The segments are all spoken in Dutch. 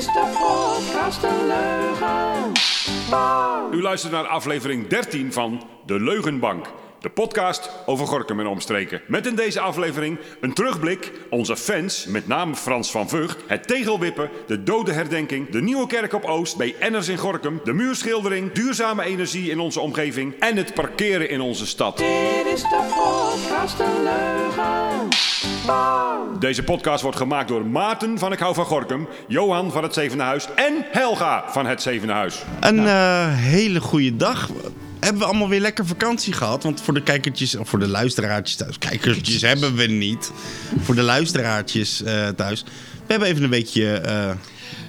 is de podcast een leugen. U luistert naar aflevering 13 van De Leugenbank. De podcast over Gorkum en omstreken. Met in deze aflevering een terugblik, onze fans, met name Frans van Vught, het tegelwippen, de dodenherdenking, de nieuwe kerk op Oost bij Enners in Gorkum, de muurschildering, duurzame energie in onze omgeving en het parkeren in onze stad. Dit is de podcast een leugen. Deze podcast wordt gemaakt door Maarten van Ik Hou van Gorkum, Johan van het Zevende Huis en Helga van het Zevende Huis. Een eh, hele goede dag. Hebben we allemaal weer lekker vakantie gehad? Want voor de kijkertjes, of voor de luisteraartjes thuis. Kijkertjes hebben we niet. Voor de luisteraartjes eh, thuis. We hebben even een weekje eh,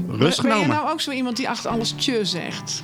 rust Ben je genomen. nou ook zo iemand die achter alles tje zegt?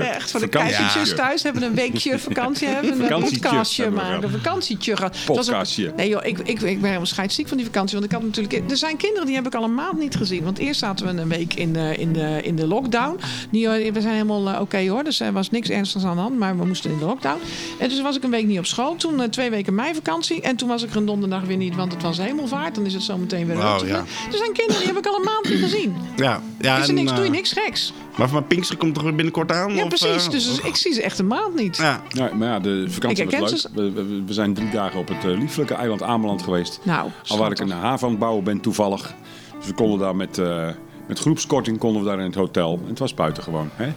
Echt, voor de vakantie. Ja. thuis hebben een weekje vakantie, hebben een podcastje maken, een vakantietje gehad. Het was ook- Podcastje. Nee joh, ik, ik, ik ben helemaal scheidsziek van die vakantie. Want ik had natuurlijk... Er zijn kinderen die heb ik al een maand niet gezien. Want eerst zaten we een week in de, in de, in de lockdown. Die, eh, we zijn helemaal eh, oké hoor, dus er was niks ernstigs aan de hand. Maar we moesten in de lockdown. En dus was ik een week niet op school. Toen eh, twee weken meivakantie. En toen was ik er een donderdag weer niet, want het was hemelvaart. Dan is het zo meteen weer rustig. ja. Er zijn kinderen die heb ik al een maand niet gezien. Ja, ja Is er en, niks, eh, doe je niks geks. Maar van Pinkster komt toch weer binnenkort aan? Ja, of, precies. eh, dus ik zie ze echt een maand niet. ja. Ja, maar ja, de vakantie Ik was herken leuk. We, we- we zijn drie dagen op het eh, lieflijke eiland Ameland geweest. Nou, Al waar ik een haven aan het bouwen ben toevallig. Dus we konden daar met, eh, met groepskorting konden we daar in het hotel. En het was buiten gewoon. Hè?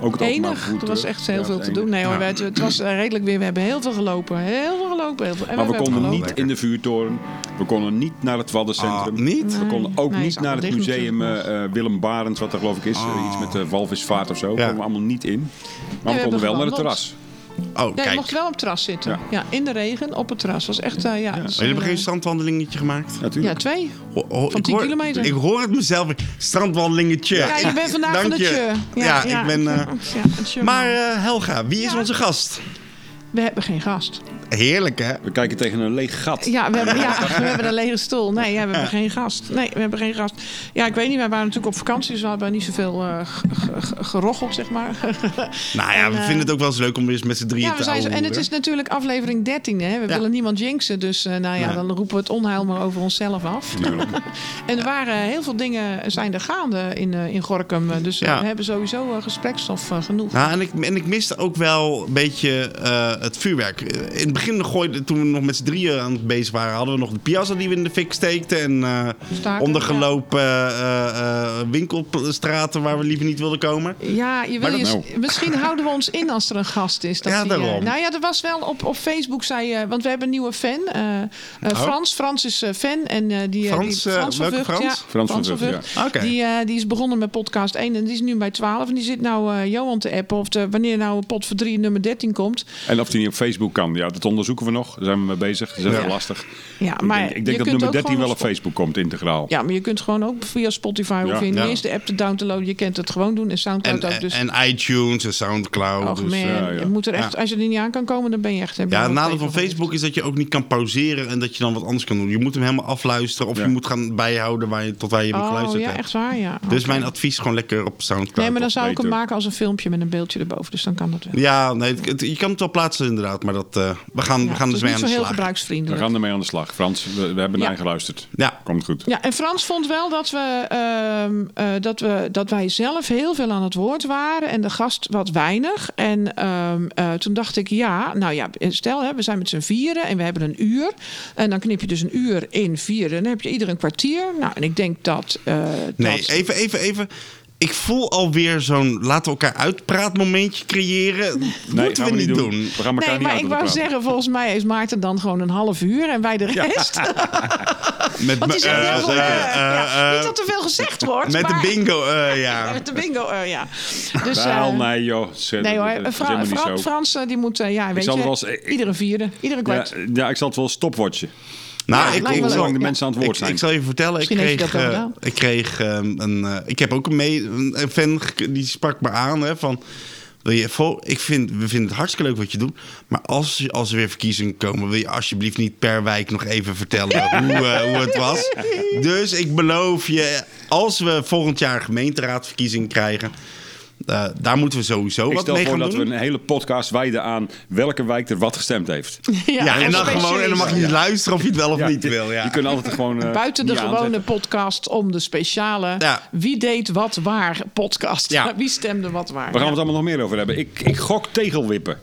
Ook het Enig. Er was echt heel Ja, veel te enig. doen. Nee hoor, Ja. het, het was eh, redelijk weer. We hebben heel veel gelopen. Heel veel gelopen. Heel veel. En Maar we konden gelopen. niet in de vuurtoren. We konden niet naar het Waddencentrum. Ah, niet? We konden ook Nee, niet naar het museum eh, eh, Willem Barends, wat er geloof ik is. Iets met de walvisvaart of zo. Ja. konden we allemaal niet in. Maar we we konden wel naar het terras. Oh, Ja, je kijk. mocht wel op het terras zitten. Ja. Ja. in de regen op het terras. was echt, eh, ja. dus, jullie hebben eh, geen strandwandelingetje gemaakt? Ja, Natuurlijk. twee. Ho- ho- Van ik 10 hoor- kilometer. Ik hoor het mezelf. Strandwandelingetje. Ja, je bent vandaag van Dank de je. tje. Ja, ik ben... eh, Ja, maar eh, Helga, wie is Ja. onze gast? we hebben geen gast. Heerlijk, hè? We kijken tegen een leeg gat. Ja, we hebben, ja, we hebben een lege stoel. Nee, ja, we hebben geen gast. Nee, we hebben geen gast. Ja, ik weet niet. Wij waren natuurlijk op vakantie. Dus we hadden niet zoveel eh, g- gerocheld, zeg maar. Nou ja, En, we eh, vinden het ook wel eens leuk om eens met z'n drieën Ja, we te zijn zo, en het is natuurlijk aflevering 13. Hè? We Ja. willen niemand jinxen. Dus eh, nou ja, Nee. dan roepen we het onheil maar over onszelf af. en er waren heel veel dingen zijn er gaande in, in Gorkum. Dus Ja. we hebben sowieso gesprekstof eh, genoeg. Nou, en ik, en ik miste ook wel een beetje eh, het vuurwerk. In het begin gooide, toen we nog met z'n drieën aan het bezig waren, hadden we nog de piazza die we in de fik steekten. En eh, Staken, ondergelopen eh, eh, winkelstraten waar we liever niet wilden komen. Ja, je wil je, nou? misschien houden we ons in als er een gast is. Dat Ja, die, eh, daarom. nou ja, er was wel op, op Facebook, zei, eh, want we hebben een nieuwe fan. eh, eh, Frans. Frans is eh, fan. En, eh, die, eh, Oh. Frans, die, eh, van Vught, Frans? Ja, Frans van Vught, Vught. Oké. Die, eh, die is begonnen met podcast 1 en die is nu bij 12. En die zit nou eh, Johan te appen of de, wanneer nou pot voor 3 nummer 13 komt. En of die niet op Facebook kan. Ja, dat onderzoeken we nog. Daar zijn we mee bezig. Dat is Ja. lastig. Ja, Ik maar denk, ik je denk dat kunt nummer ook 13 gewoon wel op Facebook komt, integraal. Ja, maar je kunt gewoon ook via Spotify Ja. of in de eerste app te downloaden. Je kent het gewoon doen. En En, Soundcloud ook. Dus en iTunes en Soundcloud. dus, man, eh, ja, ja. je moet er echt, Ja. als je er niet aan kan komen, dan ben je echt... ja, het nadeel van Facebook is dat je ook niet kan pauzeren en dat je dan wat anders kan doen. Je moet hem helemaal afluisteren of Ja. je moet gaan bijhouden waar je, tot waar je hem Oh, geluisterd ja, hebt. echt waar, ja. Dus mijn advies gewoon lekker op Soundcloud. Nee, maar dan zou ik hem maken als een filmpje met een beeldje erboven. Dus dan kan dat wel. Ja, nee, het- het- je kan het wel plaatsen inderdaad, maar dat, eh, we gaan, we gaan dus mee aan de heel slag. We gebruiksvriendelijk. gaan ermee aan de slag. Frans, we, we hebben Ja. naar je geluisterd. Ja. Komt goed. Ja, en Frans vond wel dat, we, ehm, eh, dat, we, dat wij zelf heel veel aan het woord waren en de gast wat weinig. En ehm, eh, toen dacht ik, ja, nou ja, stel, hè, we zijn met z'n vieren en we hebben een uur. En dan knip je dus een uur in vier en dan heb je ieder een kwartier. Nou, en ik denk dat... eh, Nee, dat- even, even, even. Ik voel alweer zo'n laten we elkaar uitpraat momentje creëren. Nee, Moeten we niet doen. We gaan elkaar Nee, niet maar ik wou zeggen, volgens mij is Maarten dan gewoon een half uur en wij de rest. Met, Want die zegt eh, heel veel, eh, eh, ja, eh, niet dat er veel gezegd wordt. met de bingo, eh, Ja, ja. met de bingo, eh, ja. Dus, Wel, eh, nee joh. Zet- Nee hoor, Fra- Fra-. Frans die moet, ja, weet je, wel eens- ik- iedere vierde, iedere Ja, kwart. ja, ik zal het wel stopwatchen. Nou, ik, ik, lang de mensen aan het woord zijn. ik zal je vertellen, ik kreeg, eh, ik kreeg ehm, een. eh, ik heb ook een, mee, een fan die sprak me aan hè, van. Wil je, ik vind, we vinden het hartstikke leuk wat je doet. Maar als, als er weer verkiezingen komen, wil je alsjeblieft niet per wijk nog even vertellen hoe, eh, hoe het was. Dus ik beloof je, als we volgend jaar gemeenteraadverkiezingen krijgen. Eh, daar moeten we sowieso Ik wat stel mee voor gaan dat doen. we een hele podcast wijden aan welke wijk er wat gestemd heeft. ja, en dan gewoon en dan mag je Ja. luisteren of je het wel of Ja. niet wil. Ja. Je kunt altijd gewoon. eh, Buiten de niet gewone aanzetten. podcast om de speciale Ja. Wie deed wat waar podcast. Ja. Wie stemde wat waar. Waar gaan we het allemaal nog meer over hebben? Ik, ik gok tegelwippen.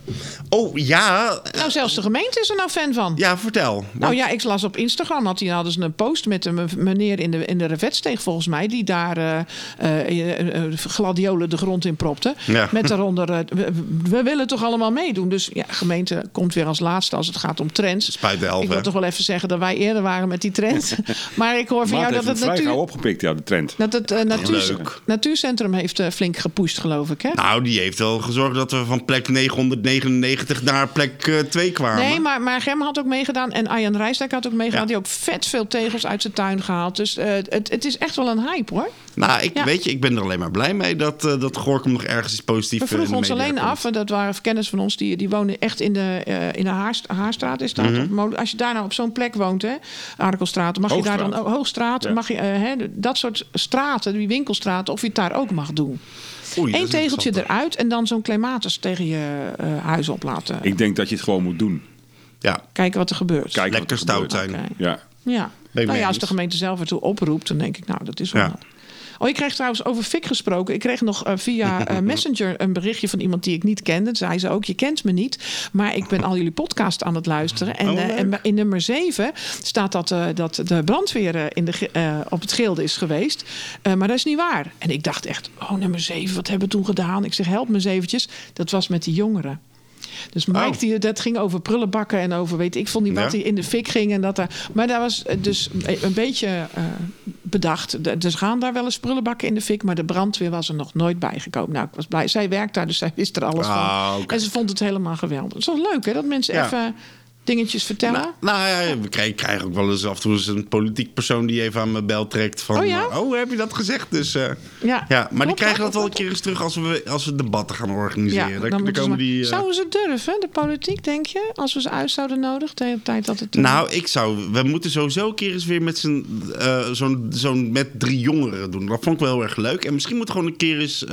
Oh ja, Nou, zelfs de gemeente is er nou fan van. ja, vertel. Nou ja, ik las op Instagram had die hadden ze een post met een meneer in de, in de revetsteeg volgens mij, die daar eh, eh, eh, gladiolen de grond in propte. Ja. Met daaronder, eh, we, we willen toch allemaal meedoen. Dus ja, gemeente komt weer als laatste als het gaat om trends. Spuit de elf, Ik wil hè? toch wel even zeggen dat wij eerder waren met die trends. maar ik hoor van Maat jou dat het vrij natuur... opgepikt, ja, de trend. Dat het eh, natuur, Leuk. natuurcentrum heeft eh, flink gepusht, geloof ik. Hè? Nou, die heeft wel gezorgd dat we van plek 999 naar plek eh, 2 kwamen. Nee, maar, maar Gem had ook meegedaan. En Arjan Rijsdijk had ook meegedaan. Ja. Die ook vet veel tegels uit zijn tuin gehaald. Dus eh, het, het is echt wel een hype hoor. Nou, ik, Ja. weet je, ik ben er alleen maar blij mee dat, eh dat Gorkum nog ergens is positief We eh, vroegen de ons alleen komt. af, en dat waren kennis van ons, die, die wonen echt in de, eh, in de Haarst- Haarstraat. Is dat, Mhm. Als je daar nou op zo'n plek woont, hè, Arkelstraat, mag je daar dan Hoogstraat. oh, Hoogstraat, Ja. mag je eh, hè, dat soort straten, die winkelstraten, of je het daar ook mag doen. Oei, Eén tegeltje eruit en dan zo'n clematis tegen je eh, huis op laten. Ik denk dat je het gewoon moet doen. Ja, Kijken wat er gebeurt. Kijken lekker er stout zijn. Ja. Ja. Nou ja, als de gemeente zelf ertoe oproept, dan denk ik, nou, dat is wel. Ja. Oh, ik kreeg trouwens over Fik gesproken. Ik kreeg nog eh, via eh, Messenger een berichtje van iemand die ik niet kende. Zei ze ook: Je kent me niet, maar ik ben al jullie podcast aan het luisteren. En, Oh, eh, en in nummer 7 staat dat, dat de brandweer in de, op het gilde is geweest. Maar dat is niet waar. En ik dacht echt: Oh, nummer 7, wat hebben we toen gedaan? Ik zeg: Help me eens eventjes. Dat was met die jongeren. Dus Mike, Oh. die, dat ging over prullenbakken en over weet ik veel niet wat die in de fik ging. En dat er, maar daar was eh, dus een beetje eh, bedacht. Er gaan daar wel eens prullenbakken in de fik, maar de brandweer was er nog nooit bijgekomen. Nou, ik was blij. Zij werkt daar, dus zij wist er alles Ah, van. oké. En ze vond het helemaal geweldig. Het is wel leuk hè, dat mensen even dingetjes vertellen. Nou, nou ja, we krijgen, ook wel eens af en toe eens een politiek persoon die even aan mijn bel trekt van... Oh ja? eh, oh, heb je dat gezegd? Dus, eh, ja. ja, maar die krijgen dat wel een keer eens terug als we, als we debatten gaan organiseren. Ja, dan, komen maar- die... eh, Zouden ze durven, de politiek, denk je? Als we ze uit zouden nodigen tegen de tijd dat het... Nou, ik zou. We moeten sowieso een keer eens weer met z'n. zo'n zo'n met drie jongeren doen. Dat vond ik wel heel erg leuk. En misschien moet gewoon een keer eens.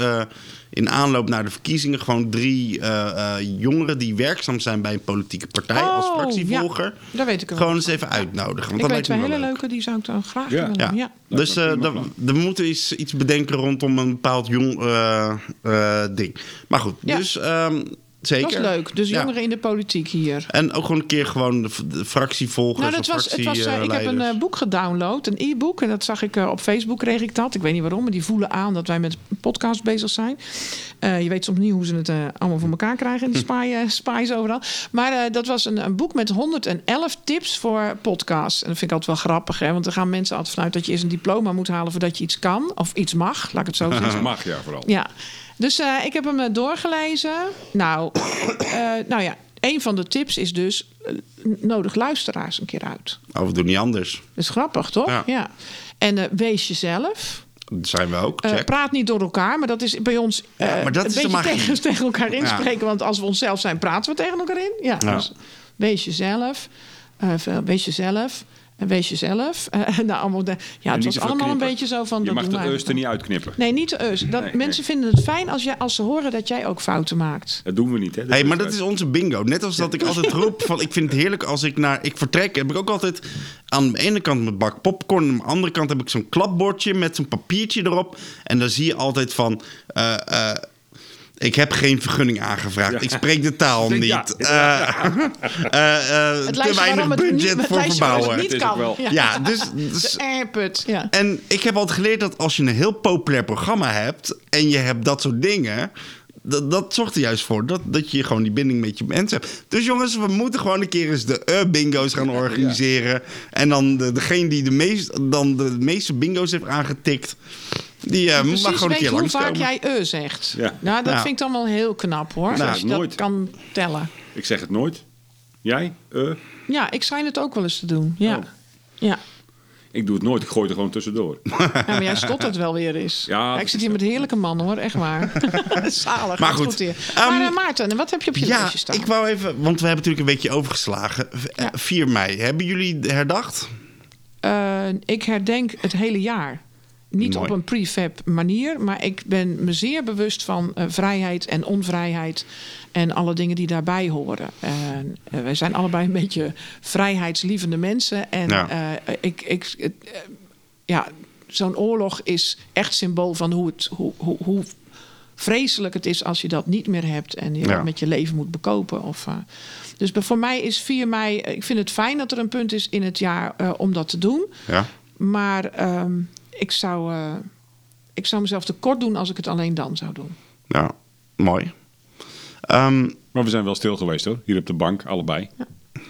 In aanloop naar de verkiezingen. gewoon drie eh, eh, jongeren die werkzaam zijn bij een politieke partij. als Oh, fractievolger. ja, daar weet ik Gewoon eens even uitnodigen. Want ik dat weet wel hele leuk. leuke, die zou ik dan graag Ja. willen Ja. doen. Ja. Dus eh we moeten iets, iets bedenken rondom een bepaald jong eh, eh, ding. Maar goed, Ja. dus ehm, zeker. Dat is leuk. Dus Ja. jongeren in de politiek hier. En ook gewoon een keer gewoon de, de fractievolgers Nou, dat was, het was, eh, ik heb een eh, boek gedownload, een e-book. En dat zag ik eh, op Facebook, kreeg ik dat. Ik weet niet waarom, maar die voelen aan dat wij met podcast bezig zijn. Eh, je weet soms niet hoe ze het allemaal voor elkaar krijgen in spy, eh, spies overal. Maar eh, dat was een, een boek met 111 tips voor podcasts. En dat vind ik altijd wel grappig, hè? want er gaan mensen altijd vanuit dat je eerst een diploma moet halen voordat je iets kan. Of iets mag, laat ik het zo zeggen. Dat mag ja, vooral. Ja, dus eh, ik heb hem eh, doorgelezen. Nou, eh, nou ja, een van de tips is dus... nodig luisteraars een keer uit. Oh, we doen niet anders. Dat is grappig, toch? Ja. En wees jezelf. Dat zijn we ook. Praat niet door elkaar, maar dat is bij ons Ja, maar dat een is beetje tegen, tegen elkaar Ja. inspreken. Want als we onszelf zijn, praten we tegen elkaar in. Ja, Ja. Dus wees jezelf. Wees jezelf. En wees jezelf. Eh, nou, allemaal de, ja, het was allemaal een beetje zo van... Je mag de eus er niet uitknippen. Nee, niet de eus. Dat, Nee, mensen vinden het fijn als, jij, als ze horen dat jij ook fouten maakt. Dat doen we niet, hè? Hey, maar dat is onze bingo. Net als dat ik altijd roep van ik vind het heerlijk als ik naar ik vertrek. Heb ik ook altijd aan de ene kant mijn bak popcorn, aan de andere kant heb ik zo'n klapbordje met zo'n papiertje erop. En dan zie je altijd van. eh, eh, ik heb geen vergunning aangevraagd. Ik spreek de taal niet. Ja. Eh, eh, eh, Het te weinig niet- budget voor verbouwen. niet is ook kan. wel- Ja, dus, dus- ja. en ik heb altijd geleerd dat als je een heel populair programma hebt en je hebt dat soort dingen. Dat, dat zorgt er juist voor dat, dat je gewoon die binding met je mensen hebt. Dus jongens, we moeten gewoon een keer eens de eh, bingo's gaan organiseren. En dan de, degene die de, meest, dan de meeste bingo's heeft aangetikt, die eh, mag gewoon een weet keer hoe langskomen. vaak jij e zegt. Ja. Nou, dat vind ik dan wel heel knap hoor. Nou, als je nooit. dat kan tellen. Ik zeg het nooit. Jij? Eh? Ja, ik schijn het ook wel eens te doen. Ja. Oh. Ja. Ik doe het nooit. Ik gooi het er gewoon tussendoor. ja, maar jij stottert wel weer eens. Ja, Ja, ik zit hier met heerlijke mannen hoor, echt waar. Zalig. Maar goed, hier. ehm, maar Maarten, wat heb je op je Ja, lijstje staan? ik wou even, want we hebben natuurlijk een beetje overgeslagen. V- eh, Ja. 4 mei, hebben jullie herdacht? Eh, ik herdenk het hele jaar. Niet Mooi. op een prefab manier, maar ik ben me zeer bewust van eh, vrijheid en onvrijheid en alle dingen die daarbij horen. En, eh, wij zijn allebei een beetje vrijheidslievende mensen. En Ja. eh, ik, ik, ja, zo'n oorlog is echt symbool van hoe, het, hoe, hoe, hoe vreselijk het is als je dat niet meer hebt en je Ja. met je leven moet bekopen. Of, dus voor mij is 4 mei, ik vind het fijn dat er een punt is in het jaar om dat te doen. Ja? Maar ehm, ik, zou, eh, ik zou mezelf tekort doen als ik het alleen dan zou doen. Ja, mooi. Ehm, Maar we zijn wel stil geweest hoor. Hier op de bank, allebei.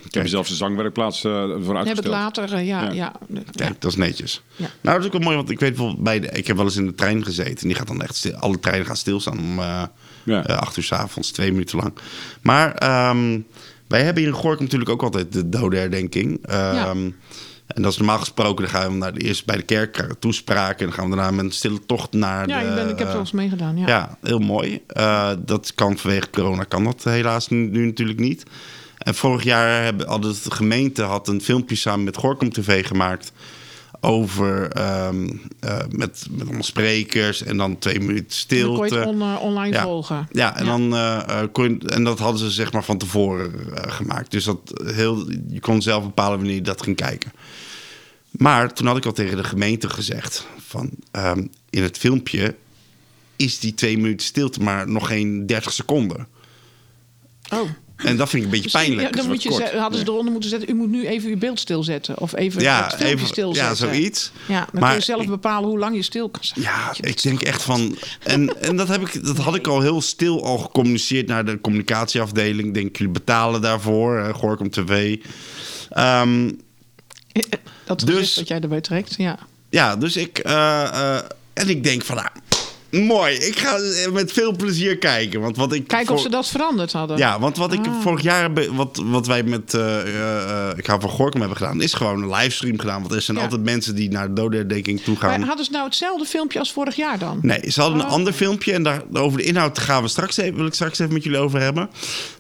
Ik heb zelfs de zangwerkplaats eh voor Dan heb ik uitgesteld. later, eh, ja, Ja. ja. Kijk, dat is netjes. Ja. Nou, dat is ook wel mooi, want ik weet bijvoorbeeld bij de, ik heb wel eens in de trein gezeten. En die gaat dan echt stil, alle treinen gaan stilstaan om eh Ja. eh, acht uur s avonds, twee minuten lang. Maar ehm, wij hebben hier in Gorkum natuurlijk ook altijd de dodenherdenking. Ehm En dat is normaal gesproken, dan gaan we naar de, eerst bij de kerk we toespraak. En dan gaan we daarna met een stille tocht naar Ja, de... ik, ben, ik heb eh, wel eens meegedaan. Ja. ja, heel mooi. Eh, dat kan vanwege corona kan dat helaas nu, nu natuurlijk niet. En vorig jaar hebben, hadden de gemeente had een filmpje samen met Gorkum TV gemaakt over ehm, eh, met, met allemaal sprekers en dan twee minuten stilte. kon je het on- online ja. volgen. Ja, en, Dan, eh, kon je- en dat hadden ze zeg maar van tevoren gemaakt. Dus dat heel, je kon zelf bepalen wanneer je dat ging kijken. Maar toen had ik al tegen de gemeente gezegd: van ehm, in het filmpje is die twee minuten stilte maar nog geen 30 seconden. Oh. En dat vind ik een beetje pijnlijk. ja, dan moet je, ze- hadden ze eronder moeten zetten... u moet nu even uw beeld stilzetten. Of even Ja, het filmpje even- stilzetten. ja, zoiets. Ja, dan Maar kun je zelf ik- bepalen hoe lang je stil kan zijn. Ja, ik denk echt van. En, en dat, heb ik, dat had ik al heel stil al gecommuniceerd naar de communicatieafdeling. Ik denk, jullie betalen daarvoor, Gorkum TV. Ehm, Dat is Dus- dus wat jij erbij trekt, ja. ja, dus ik. eh, eh, en ik denk van, nou, mooi. Ik ga met veel plezier kijken. Want wat ik. Kijk voor- of ze dat veranderd hadden. Ja, want wat ik Ah. vorig jaar, wat, wat wij met eh, eh, eh, Ik hou van Gorkum hebben gedaan, is gewoon een livestream gedaan. Want er zijn Ja. altijd mensen die naar de dodenherdenking toe gaan. Maar hadden ze nou hetzelfde filmpje als vorig jaar dan? Nee, ze hadden een Oh. ander filmpje en daar, over de inhoud gaan we straks even, wil ik straks even met jullie over hebben.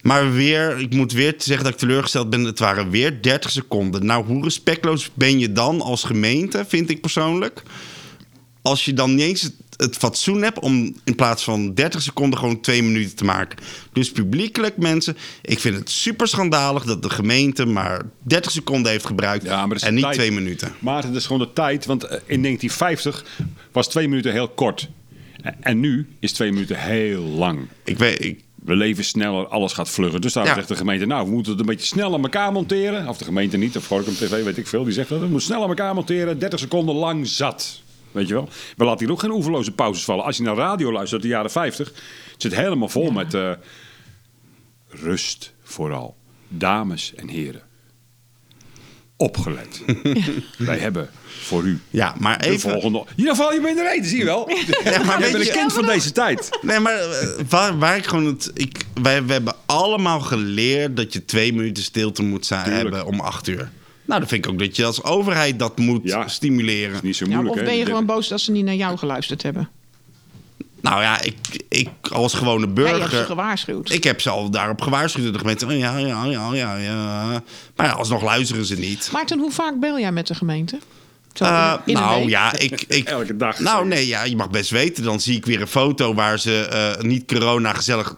Maar weer, ik moet weer zeggen dat ik teleurgesteld ben. Het waren weer 30 seconden. Nou, hoe respectloos ben je dan als gemeente, vind ik persoonlijk. Als je dan niet eens het, het fatsoen hebt om in plaats van 30 seconden gewoon twee minuten te maken. Dus publiekelijk, mensen, ik vind het super schandalig dat de gemeente maar 30 seconden heeft gebruikt Ja, maar en niet tijd. twee minuten. Maarten, dat is gewoon de tijd. Want eh, in 1950 was twee minuten heel kort. En- nu is twee minuten heel lang. Ik weet, ik, We leven sneller, alles gaat vlugger. Dus daar Ja. zegt de gemeente, nou, we moeten het een beetje snel aan elkaar monteren. Of de gemeente niet, of Gorkum TV, weet ik veel. Die zegt dat, we moeten snel aan elkaar monteren. 30 seconden lang zat. Weet je wel? We laten hier ook geen oeverloze pauzes vallen. Als je naar radio luistert uit de jaren 50, het zit helemaal vol met eh, rust vooral. Dames en heren. Opgelet. Wij hebben voor u ja, maar de even... volgende... Hier val je me in de reden, zie je wel? Ja, maar weet bent een je- kind van deze tijd. Nee, maar eh, waar, waar ik gewoon het. Ik, wij we hebben allemaal geleerd dat je twee minuten stilte moet zijn, Tuurlijk. hebben om acht uur. Nou, dan vind ik ook dat je als overheid dat moet Ja. stimuleren. Niet zo Ja, moeilijk, of hè? ben je gewoon boos dat ze niet naar jou geluisterd hebben? Nou ja, ik, ik als gewone Jij hebt ze burger. gewaarschuwd. Ik heb ze al daarop gewaarschuwd. De gemeente. oh, Ja, ja, ja, ja, ja. Maar ja, alsnog luisteren ze niet. Maarten, hoe vaak bel jij met de gemeente? Zo Eh, nou week? ja, ik, ik, Elke dag. Nou nee, ja, je mag best weten. Dan zie ik weer een foto waar ze eh, niet corona gezellig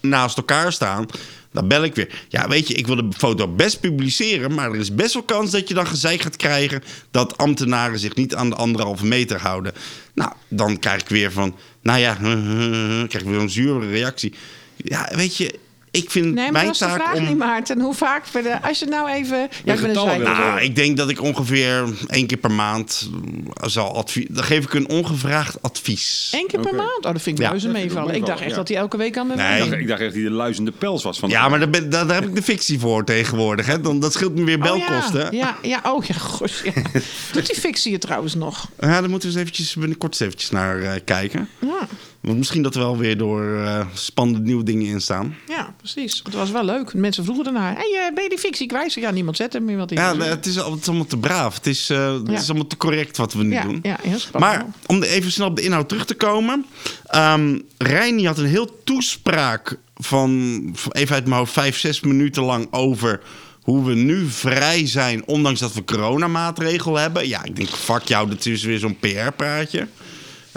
naast elkaar staan. Dan bel ik weer. Ja, weet je, ik wil de foto best publiceren. Maar er is best wel kans dat je dan gezeik gaat krijgen. dat ambtenaren zich niet aan de anderhalve meter houden. Nou, dan krijg ik weer van. Nou ja, krijg ik weer een zure reactie. Ja, weet je, ik vind Nee, maar mijn dat is de taak vraag om. niet, Maarten. Hoe vaak... per de- Als je nou even... Ja, ik ben een Nou, ik denk dat ik ongeveer één keer per maand zal advies. Dan geef ik een ongevraagd advies. Eén keer per maand? Oh, dat vind ik Ja. meevallen. Ik dacht echt ja. dat hij elke week aan de Nee. Ik dacht, ik dacht echt dat hij de luizende pels was van Ja, maar daar, ben, daar, daar heb ik de fictie voor tegenwoordig. Hè? Dan, dat scheelt me weer Oh, belkosten. ja. ja, ja, oh ja, gosh, ja. Doet die fictie het trouwens nog? Ja, daar moeten we eens eventjes, binnenkort eens eventjes naar eh, kijken. Ja, Want misschien dat er wel weer door eh, spannende nieuwe dingen in staan. ja precies. Het was wel leuk. Mensen vroegen ernaar. Hey, eh, ben je die fictie kwijt? Ja, niemand zet hem meer wat in. Ja, het is, al- het is allemaal te braaf. Het is, eh, het is allemaal te correct wat we nu ja, doen. ja, heel spannend. Maar om even snel op de inhoud terug te komen. Reini had een heel toespraak van, van even uit mijn hoofd, vijf, zes minuten lang over hoe we nu vrij zijn, ondanks dat we coronamaatregelen hebben. Ja, ik denk, fuck jou, dat is weer zo'n PR-praatje.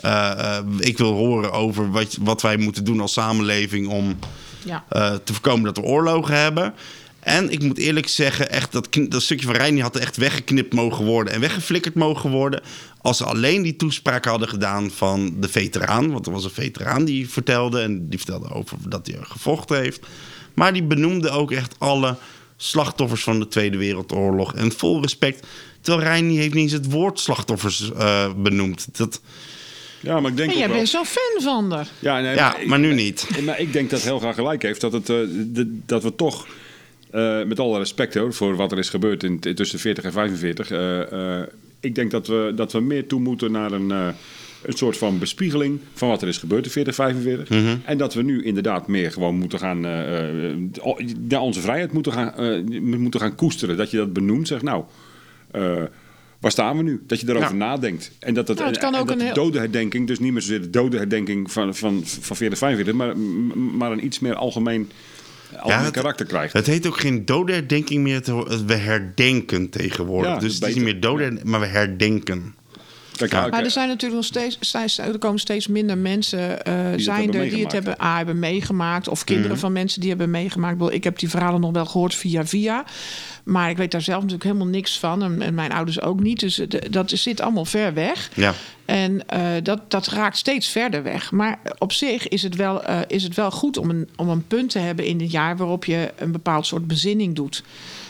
Eh, eh, ik wil horen over wat, wat wij moeten doen als samenleving om Ja. eh, te voorkomen dat we oorlogen hebben. En ik moet eerlijk zeggen, echt dat, dat stukje van Reini had echt weggeknipt mogen worden en weggeflikkerd mogen worden. Als ze alleen die toespraak hadden gedaan van de veteraan. Want er was een veteraan die vertelde. En die vertelde over dat hij gevochten heeft. Maar die benoemde ook echt alle slachtoffers van de Tweede Wereldoorlog. En vol respect. Terwijl Reini heeft niet eens het woord slachtoffers benoemd. Dat, Ja, maar ik denk En jij bent zo'n fan van haar. Ja, nee, ja, ik- maar nu niet. Maar ik denk dat Helga gelijk heeft dat, het, eh, de- dat we toch, eh, met alle respect hoor, voor wat er is gebeurd in, tussen 40 en 45, eh, eh, ik denk dat we, dat we meer toe moeten naar een, eh, een soort van bespiegeling van wat er is gebeurd in 40, 45. Mhm. En dat we nu inderdaad meer gewoon moeten gaan, eh, eh, naar onze vrijheid moeten gaan, eh, moeten gaan koesteren. Dat je dat benoemt, zegt nou. Waar staan we nu? Dat je erover Ja. nadenkt. En dat, het, Nou, het kan en ook dat een de heel- dodenherdenking, dus niet meer zozeer de dodenherdenking van, van, van 40, 45, maar, maar een iets meer algemeen, algemeen het- karakter krijgt. Het heet ook geen dodenherdenking meer. te- We herdenken tegenwoordig. Ja, dus het dat is niet meer doden, maar we herdenken. Ja. Maar er zijn natuurlijk nog steeds, er komen steeds minder mensen eh, zijn er die het hebben, A, hebben meegemaakt. Of kinderen Mhm. van mensen die hebben meegemaakt. Ik heb die verhalen nog wel gehoord via via. Maar ik weet daar zelf natuurlijk helemaal niks van. En, en mijn ouders ook niet. Dus dat zit allemaal ver weg. Ja. En eh, dat, dat raakt steeds verder weg. Maar op zich is het wel, eh, is het wel goed om een, om een punt te hebben in het jaar waarop je een bepaald soort bezinning doet.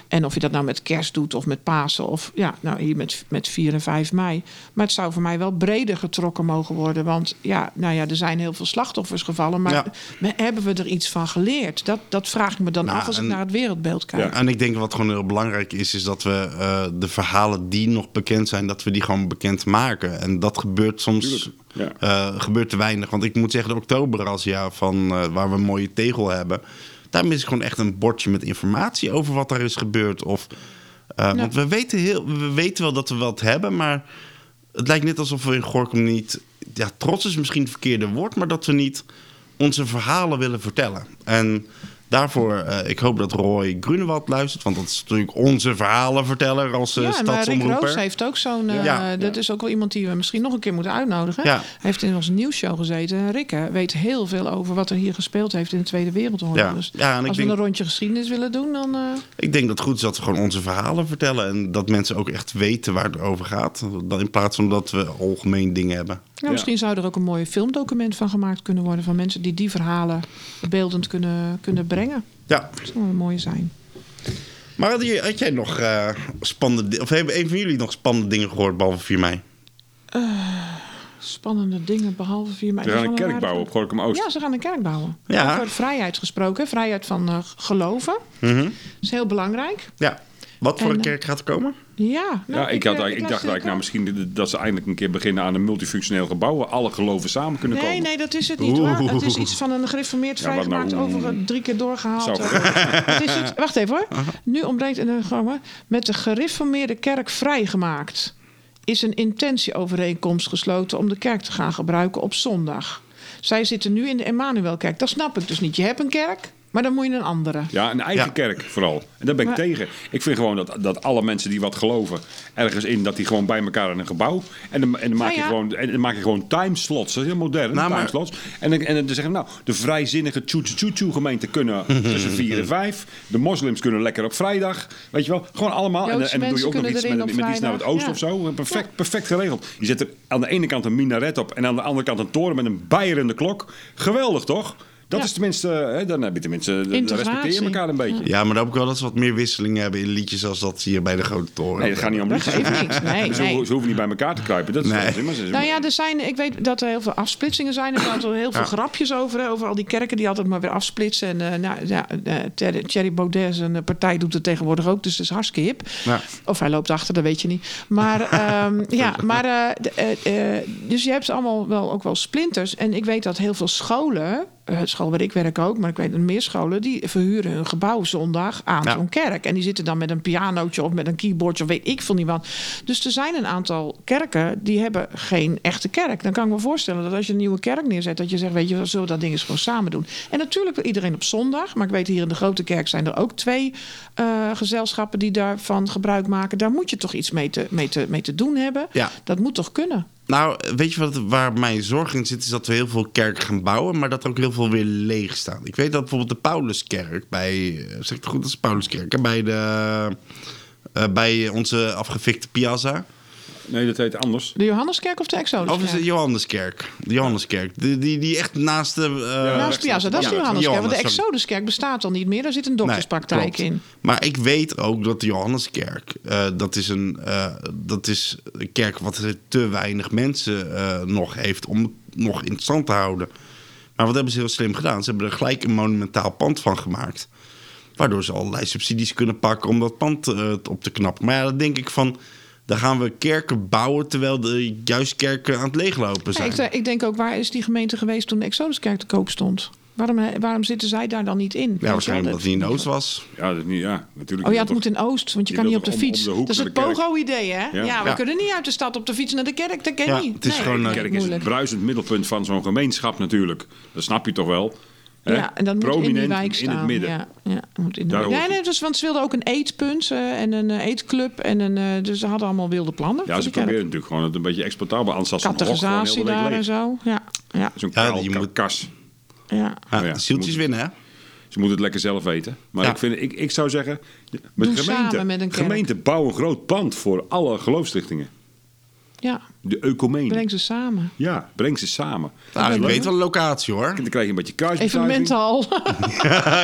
En of je dat nou met kerst doet of met Pasen of ja, nou hier met, met 4 en 5 mei. Maar het zou voor mij wel breder getrokken mogen worden. Want ja, nou ja, er zijn heel veel slachtoffers gevallen. Maar Ja. hebben we er iets van geleerd? Dat, dat vraag ik me dan Nou, af als ik naar het wereldbeeld kijk. Ja. En ik denk wat gewoon heel belangrijk is, is dat we eh, de verhalen die nog bekend zijn, dat we die gewoon bekend maken. En dat gebeurt soms Tuurlijk, eh, gebeurt te weinig. Want ik moet zeggen, de oktober als jaar van eh, waar we een mooie tegel hebben, daar mis ik gewoon echt een bordje met informatie over wat daar is gebeurd. Of, eh, Want we weten, heel, we weten wel dat we wat hebben, maar het lijkt net alsof we in Gorkum niet. Ja, trots is misschien het verkeerde woord, maar dat we niet onze verhalen willen vertellen. En daarvoor, eh, ik hoop dat Roy Grunewald luistert, want dat is natuurlijk onze verhalenverteller als eh Ja, stadsomroeper. Roos heeft ook zo'n... eh, Ja. Dat is ook wel iemand die we misschien nog een keer moeten uitnodigen. Ja. Hij heeft in onze nieuwsshow gezeten. En Rick hè, weet heel veel over wat er hier gespeeld heeft in de Tweede Wereldoorlog. Ja. Dus Ja, ik als we denk- een rondje geschiedenis willen doen, dan... Ik denk dat het goed is dat we gewoon onze verhalen vertellen en dat mensen ook echt weten waar het over gaat. Dan in plaats van dat we algemeen dingen hebben. Nou, misschien zou er ook een mooi filmdocument van gemaakt kunnen worden... van mensen die die verhalen beeldend kunnen, kunnen brengen. Ja, Dat zou wel mooi zijn. maar had, je, had jij nog eh, spannende of hebben een van jullie nog spannende dingen gehoord behalve 4 mei? Spannende dingen, behalve 4 mei. We gaan een kerk bouwen op Gorkum Oost. Ja, ze gaan een kerk bouwen. Ja. Over vrijheid gesproken. Vrijheid van eh, geloven. Mhm. Dat is heel belangrijk. Ja. Wat voor En, een kerk gaat er komen? Ja, nou, Ja, ik, had, eh, eigenlijk- ik dacht eigenlijk, nou, misschien dat ze eindelijk een keer beginnen aan een multifunctioneel gebouw waar alle geloven samen kunnen Nee, komen. nee, dat is het niet Oeh. hoor. Het is iets van een gereformeerd Ja, wat vrijgemaakt, nou? over drie keer doorgehaald. Het is het, wacht even hoor. Nu ontbreekt een programma. Met de gereformeerde kerk vrijgemaakt is een intentieovereenkomst gesloten om de kerk te gaan gebruiken op zondag. Zij zitten nu in de Emmanuelkerk. Dat snap ik dus niet. Je hebt een kerk, maar dan moet je een andere. Ja, een eigen Ja. kerk vooral. En daar ben ik Maar- tegen. Ik vind gewoon dat, dat alle mensen die wat geloven ergens in, dat die gewoon bij elkaar in een gebouw. En dan, en dan, maak, Nou je ja. gewoon, en dan maak je gewoon timeslots. Dat is heel modern, Nou, maar- timeslots. En dan, en dan zeggen nou, de vrijzinnige tjoe gemeente kunnen tussen vier en vijf. De moslims kunnen lekker op vrijdag. Weet je wel, gewoon allemaal. En, dan- Joodse en dan doe je ook nog iets met, iets naar het oosten Ja. of zo. Perfect, perfect geregeld. Je zet er aan de ene kant een minaret op en aan de andere kant een toren met een bijerende klok. Geweldig toch? Dat Ja. is tenminste, hè, dan heb je tenminste, dan respecteer je elkaar een beetje. Ja, maar dan hoop ik wel dat ze wat meer wisselingen hebben in liedjes als dat hier bij de Grote Toren. Nee, dat gaat niet om Dat liedjes. geeft niks. Nee, Ze, nee. hoeven, ze hoeven niet bij elkaar te kruipen. Dat is Nee. onzin, maar ze- Nou ja, er zijn, ik weet dat er heel veel afsplitsingen zijn. Er zijn er heel veel Ja. grapjes over. hè, Over al die kerken die altijd maar weer afsplitsen. En eh, nou, ja, eh, Thierry Baudet, zijn partij, doet het tegenwoordig ook. Dus dat is hartstikke hip. Ja. Of hij loopt achter, dat weet je niet. Maar ehm, ja, maar eh, eh, eh, dus je hebt allemaal wel ook wel splinters. En ik weet dat heel veel scholen eh, school waar ik werk ook, maar ik weet dat meer scholen die verhuren hun gebouw zondag aan Ja. zo'n kerk. En die zitten dan met een pianootje of met een keyboardje of weet ik veel niet wat. Dus er zijn een aantal kerken die hebben geen echte kerk. Dan kan ik me voorstellen dat als je een nieuwe kerk neerzet, dat je zegt, weet je, we zullen dat ding eens gewoon samen doen. En natuurlijk wil iedereen op zondag, maar ik weet hier in de grote kerk zijn er ook twee eh, gezelschappen die daarvan gebruik maken. Daar moet je toch iets mee te, mee te, mee te doen hebben. Ja. Dat moet toch kunnen? Nou, weet je wat, waar mijn zorg in zit? Is dat we heel veel kerken gaan bouwen, maar dat er ook heel veel weer leeg staan. Ik weet dat bijvoorbeeld de Pauluskerk bij, eh, zeg ik het goed, dat is de Pauluskerk, bij, de, eh, bij onze afgefikte Piazza. Nee, dat heet anders. De Johanneskerk of de Exoduskerk? Of is het de Johanneskerk? De Johanneskerk. Die, die, die echt naast de... eh, Naast Piazza, dat is de Johanneskerk. Want de. Exoduskerk bestaat al niet meer. Daar zit een dokterspraktijk in. Maar ik weet ook dat de Johanneskerk, eh, dat, is een, eh, dat is een kerk wat te weinig mensen eh, nog heeft om het nog in stand te houden. Maar wat hebben ze heel slim gedaan? Ze hebben er gelijk een monumentaal pand van gemaakt. Waardoor ze allerlei subsidies kunnen pakken om dat pand op te knappen. Maar ja, dan denk ik van, dan gaan we kerken bouwen terwijl de juist kerken aan het leeglopen Ja, zijn. ik, ik denk ook, waar is die gemeente geweest toen de Exoduskerk te koop stond? Waarom, eh, waarom zitten zij daar dan niet in? Ja, wel, waarschijnlijk omdat hij in de Oost was. Ja, dat is niet, ja, natuurlijk. Oh ja, Dat het moet in Oost, want je je kan niet op de om- om fiets. de dat is het. Pogo-idee, hè? Ja, Ja. we Ja. kunnen niet uit de stad op de fiets naar de kerk. Dat ken je Ja, niet. het is Nee, gewoon, De kerk is het bruisend middelpunt van zo'n gemeenschap natuurlijk. Dat snap je toch wel? Ja, en dat moet in die wijk staan. in het midden. Ja, ja, moet in de Daar Ja, nee, dus, want ze wilden ook een eetpunt eh, en een eh, eetclub. En een, eh, dus ze hadden allemaal wilde plannen. Ja, ze proberen natuurlijk gewoon het een beetje exploitabel. Anders als Categorisatie daar en zo. Ja, ja, Zo'n Ja, kaal je moet- kas. ja. Ja, ja, zieltjes moet- winnen, hè? Ze moeten het lekker zelf weten. Maar Ja. ik, vind, ik, ik zou zeggen, met Doe gemeente, samen met een gemeente bouw een groot pand voor alle geloofsrichtingen. Ja. De ecumene. Breng ze samen. Ja, breng ze samen. Nou, ik weet wel een locatie, hoor. Dan krijg je een beetje kruisbestuiving. Evenementhal.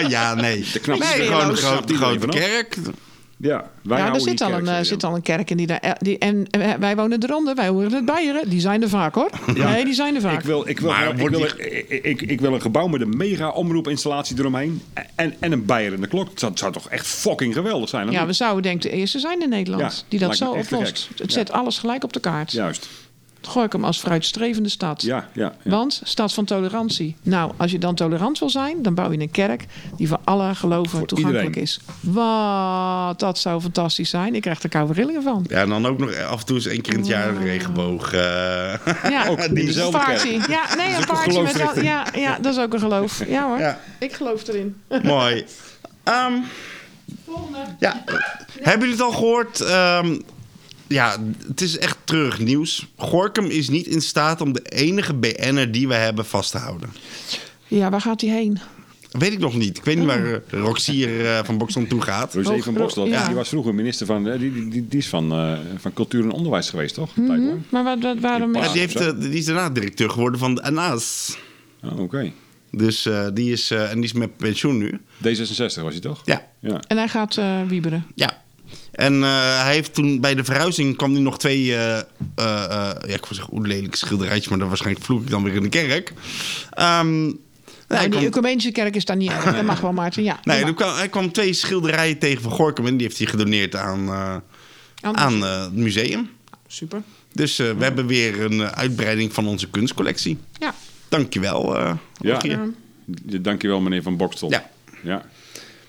ja, nee. De knapste Nee, gewoon een grote, kerk. Ja, wij Ja, er zit al, een, kerk, eh, zit al een kerk in die daar. eh, Die, en eh, wij wonen eronder, wij horen het Beieren. Die zijn er vaak hoor. Nee, die zijn er vaak. Ik wil, ik, wil, Maar ik, wil, ik, ik, ik wil een gebouw met een mega omroepinstallatie eromheen. En, en een bijer in de klok. Dat zou, zou toch echt fucking geweldig zijn? ja, we zouden denk ik de eerste zijn in Nederland Ja, die dat zo oplost. Het Ja. zet alles gelijk op de kaart. Juist. Gooi ik hem als vooruitstrevende stad. Ja, ja, ja. Want stad van tolerantie. Nou, als je dan tolerant wil zijn, dan bouw je een kerk die voor alle geloven Voor toegankelijk iedereen. is. Wat, dat zou fantastisch zijn. Ik krijg er koude rillingen van. Ja, en dan ook nog af en toe eens één keer in het jaar een regenboog. eh. Ja, Ook in dezelfde party. kerk. Ja, nee, een een party met ja, ja, dat is ook een geloof. Ja hoor, Ja. ik geloof erin. Mooi. Ehm, ja. Hebben jullie het al gehoord? Ehm, ja, het is echt terug nieuws. Gorkum is niet in staat om de enige BN'er die we hebben vast te houden. Ja, waar gaat hij heen? Weet ik nog niet. Ik weet niet waar eh, Roxier eh, van Boksel toe gaat. Hoog- van Bokstel, ja. die was vroeger minister van... eh, Die, die, die, die is van, eh, van cultuur en onderwijs geweest, toch? Lang. Maar wat, wat, waarom Ja, die, heeft, die is daarna directeur geworden van de ANAS. Oh, Oké. Dus eh, die is, eh, en die is met pensioen nu. D66 was hij toch? Ja. Ja. En hij gaat eh wieberen. Ja. En eh, hij heeft toen bij de verhuizing kwam hij nog twee, eh, eh, ja, ik wil zeggen, hoe lelijk schilderijtjes, maar dan waarschijnlijk vloek ik dan weer in de kerk. Ehm, nee, hij Nou, die kwam, ecumenische kerk is daar niet erg. Dat mag wel, Maarten. Ja, nee, er kwam, hij kwam twee schilderijen tegen van Gorkum en die heeft hij gedoneerd aan, eh, aan eh, het museum. Super. Dus eh, we hebben weer een uitbreiding van onze kunstcollectie. Ja. Dankjewel, eh Ja. Rogier. Ja, Dankjewel, meneer Van Bokstel. Ja. ja.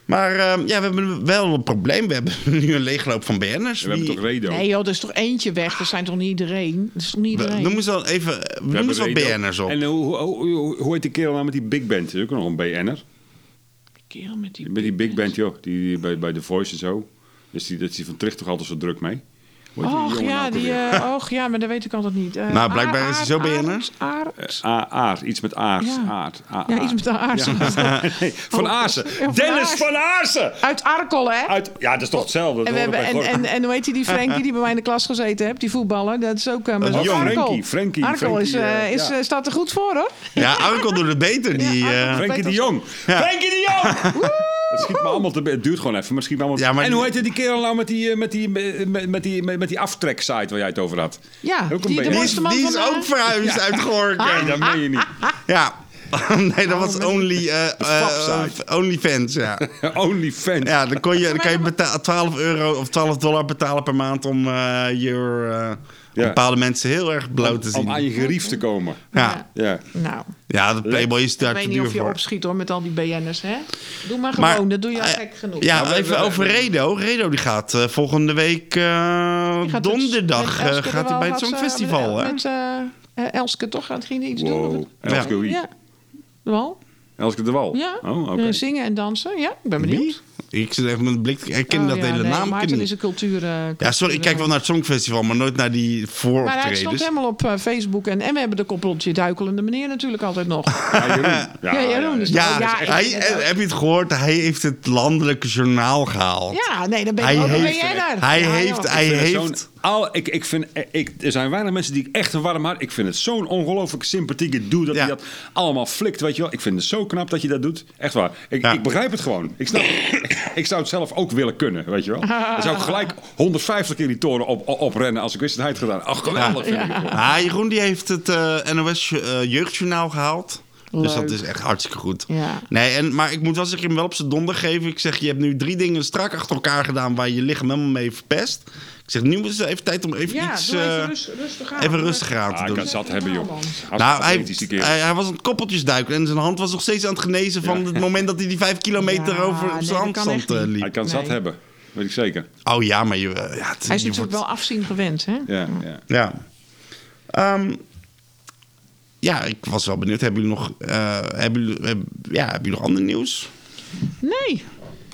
Maar eh, ja, we hebben wel een probleem. We hebben nu een leegloop van BN'ers. We hebben toch Redo? Nee joh, er is toch eentje weg. Er zijn toch niet iedereen? Er is toch niet we, iedereen? noem eens dan even We noem hebben eens wat. BN'ers op. En eh, hoe, hoe, hoe, hoe heet die kerel nou met die big band? Dat is ook nog een BN'er. Kerel met die... Met die big band, joh. Die, die bij, bij The Voice en zo. Dus die, dat is die van Tricht toch altijd zo druk mee. Och ja, nou die, eh, och ja, maar dat weet ik altijd niet. Eh, Nou, blijkbaar Aard, is hij zo BN'er. Aard, Aard. A- Aard, iets met aard. Ja. aard. A- Ja, iets met de aard. Nee, van Oh, Aarsen. Dennis Aarsen. van Aarsen! Uit Arkel, hè? Uit, ja, dat is toch hetzelfde? En, we hebben, en, en, en hoe heet die, die Frenkie die bij mij in de klas gezeten heeft? Die voetballer, dat is ook... eh, maar is ook jong. Arkel. Frenkie, Frenkie, Arkel is, eh, eh, is, ja. eh, staat er goed voor, hoor. Ja, Arkel doet het beter. Die, eh. Frenkie de Jong. Frenkie de Jong! Het schiet me allemaal te... Het duurt gewoon even, maar schiet me allemaal... Ja, maar en hoe heet die kerel nou met die, eh, met die, met, met die, met, met die aftrek-site waar jij het over had? Ja, Ook een die, de die is, die ook verhuisd uit Gorkum. Nee, dat meen je niet. Ja. nee, dat was only, eh eh, fapsite. eh, OnlyFans, ja. OnlyFans. Ja, dan, kon je, dan kan je beta- 12 euro of 12 dollar betalen per maand om eh, je Ja. bepaalde mensen heel erg bloot te zien. Om aan je gerief te komen. Ja. Ja. Nou, ja, de Playboy is ik daar weet te niet duur of je voor. opschiet hoor met al die BN'ers, hè? Doe maar Maar, gewoon, dat doe je al eh, gek genoeg. Ja, Nou, we- even over Redo. Redo die gaat eh, volgende week eh, gaat donderdag eh, gaat hij bij het Songfestival. hè? Met Elske toch? Gaat die iets doen? Elske wie? Ja. De Wal? Elske de Wal? Ja. Oh, oké. Zingen en dansen. Ja, ik ben benieuwd. Ik zit even met een blik. Ik ken Oh, dat ja, hele nee, naam. Maarten is een niet. cultuur... eh, Ja, sorry, ik kijk wel naar het Songfestival, maar nooit naar die Maar hij stond vooroptredens. helemaal op eh, Facebook. En, en we hebben de koppeltje duikelende meneer natuurlijk altijd nog. Ja, Jeroen. Ja, Jeroen is Ja, Ja, hij, ook. heb je het gehoord? Hij heeft het landelijke journaal gehaald. Ja, nee, dan ben Hij je ook een heeft, hij Ja, heeft, joh. hij vind het heeft, Al, ik, ik vind, ik, er zijn weinig mensen die ik echt een warm hart... Ik vind het zo'n ongelooflijk sympathieke doe dat Ja. hij dat allemaal flikt, weet je wel. Ik vind het zo knap dat je dat doet. Echt waar. Ik, Ja. ik begrijp het gewoon. Ik, snap, ik zou het zelf ook willen kunnen, weet je wel. Dan zou ik gelijk 150 keer die toren op, op, oprennen als ik wist dat hij het gedaan. Ach, geweldig vind ik gewoon. Ah, Jeroen die heeft het eh, NOS eh, Jeugdjournaal gehaald. Dus dat is echt hartstikke goed. Ja. Nee, en, maar ik moet wel zeggen, hem wel op zijn donder geven. Ik zeg, je hebt nu drie dingen strak achter elkaar gedaan waar je je lichaam helemaal mee verpest. Ik zeg, nu is het even tijd om even Ja, iets... doe even rust- rustig aan. even rustig aan te Ah, ik doen. kan het zat hebben, joh. Nou, hij, hij, hij was aan het koppeltjes duiken en zijn hand was nog steeds aan het genezen van het moment dat hij die vijf kilometer Ja, over nee, dat zijn kan handstand eh, Hij liep. kan zat hebben, weet ik zeker. Oh ja, maar je, eh, ja, het, Hij is je natuurlijk wordt- wel afzien gewend, hè? Ja, ja. Ja. Ehm, ja, ik was wel benieuwd. Hebben jullie nog, eh, hebben jullie, heb- ja, hebben jullie nog ander nieuws? Nee,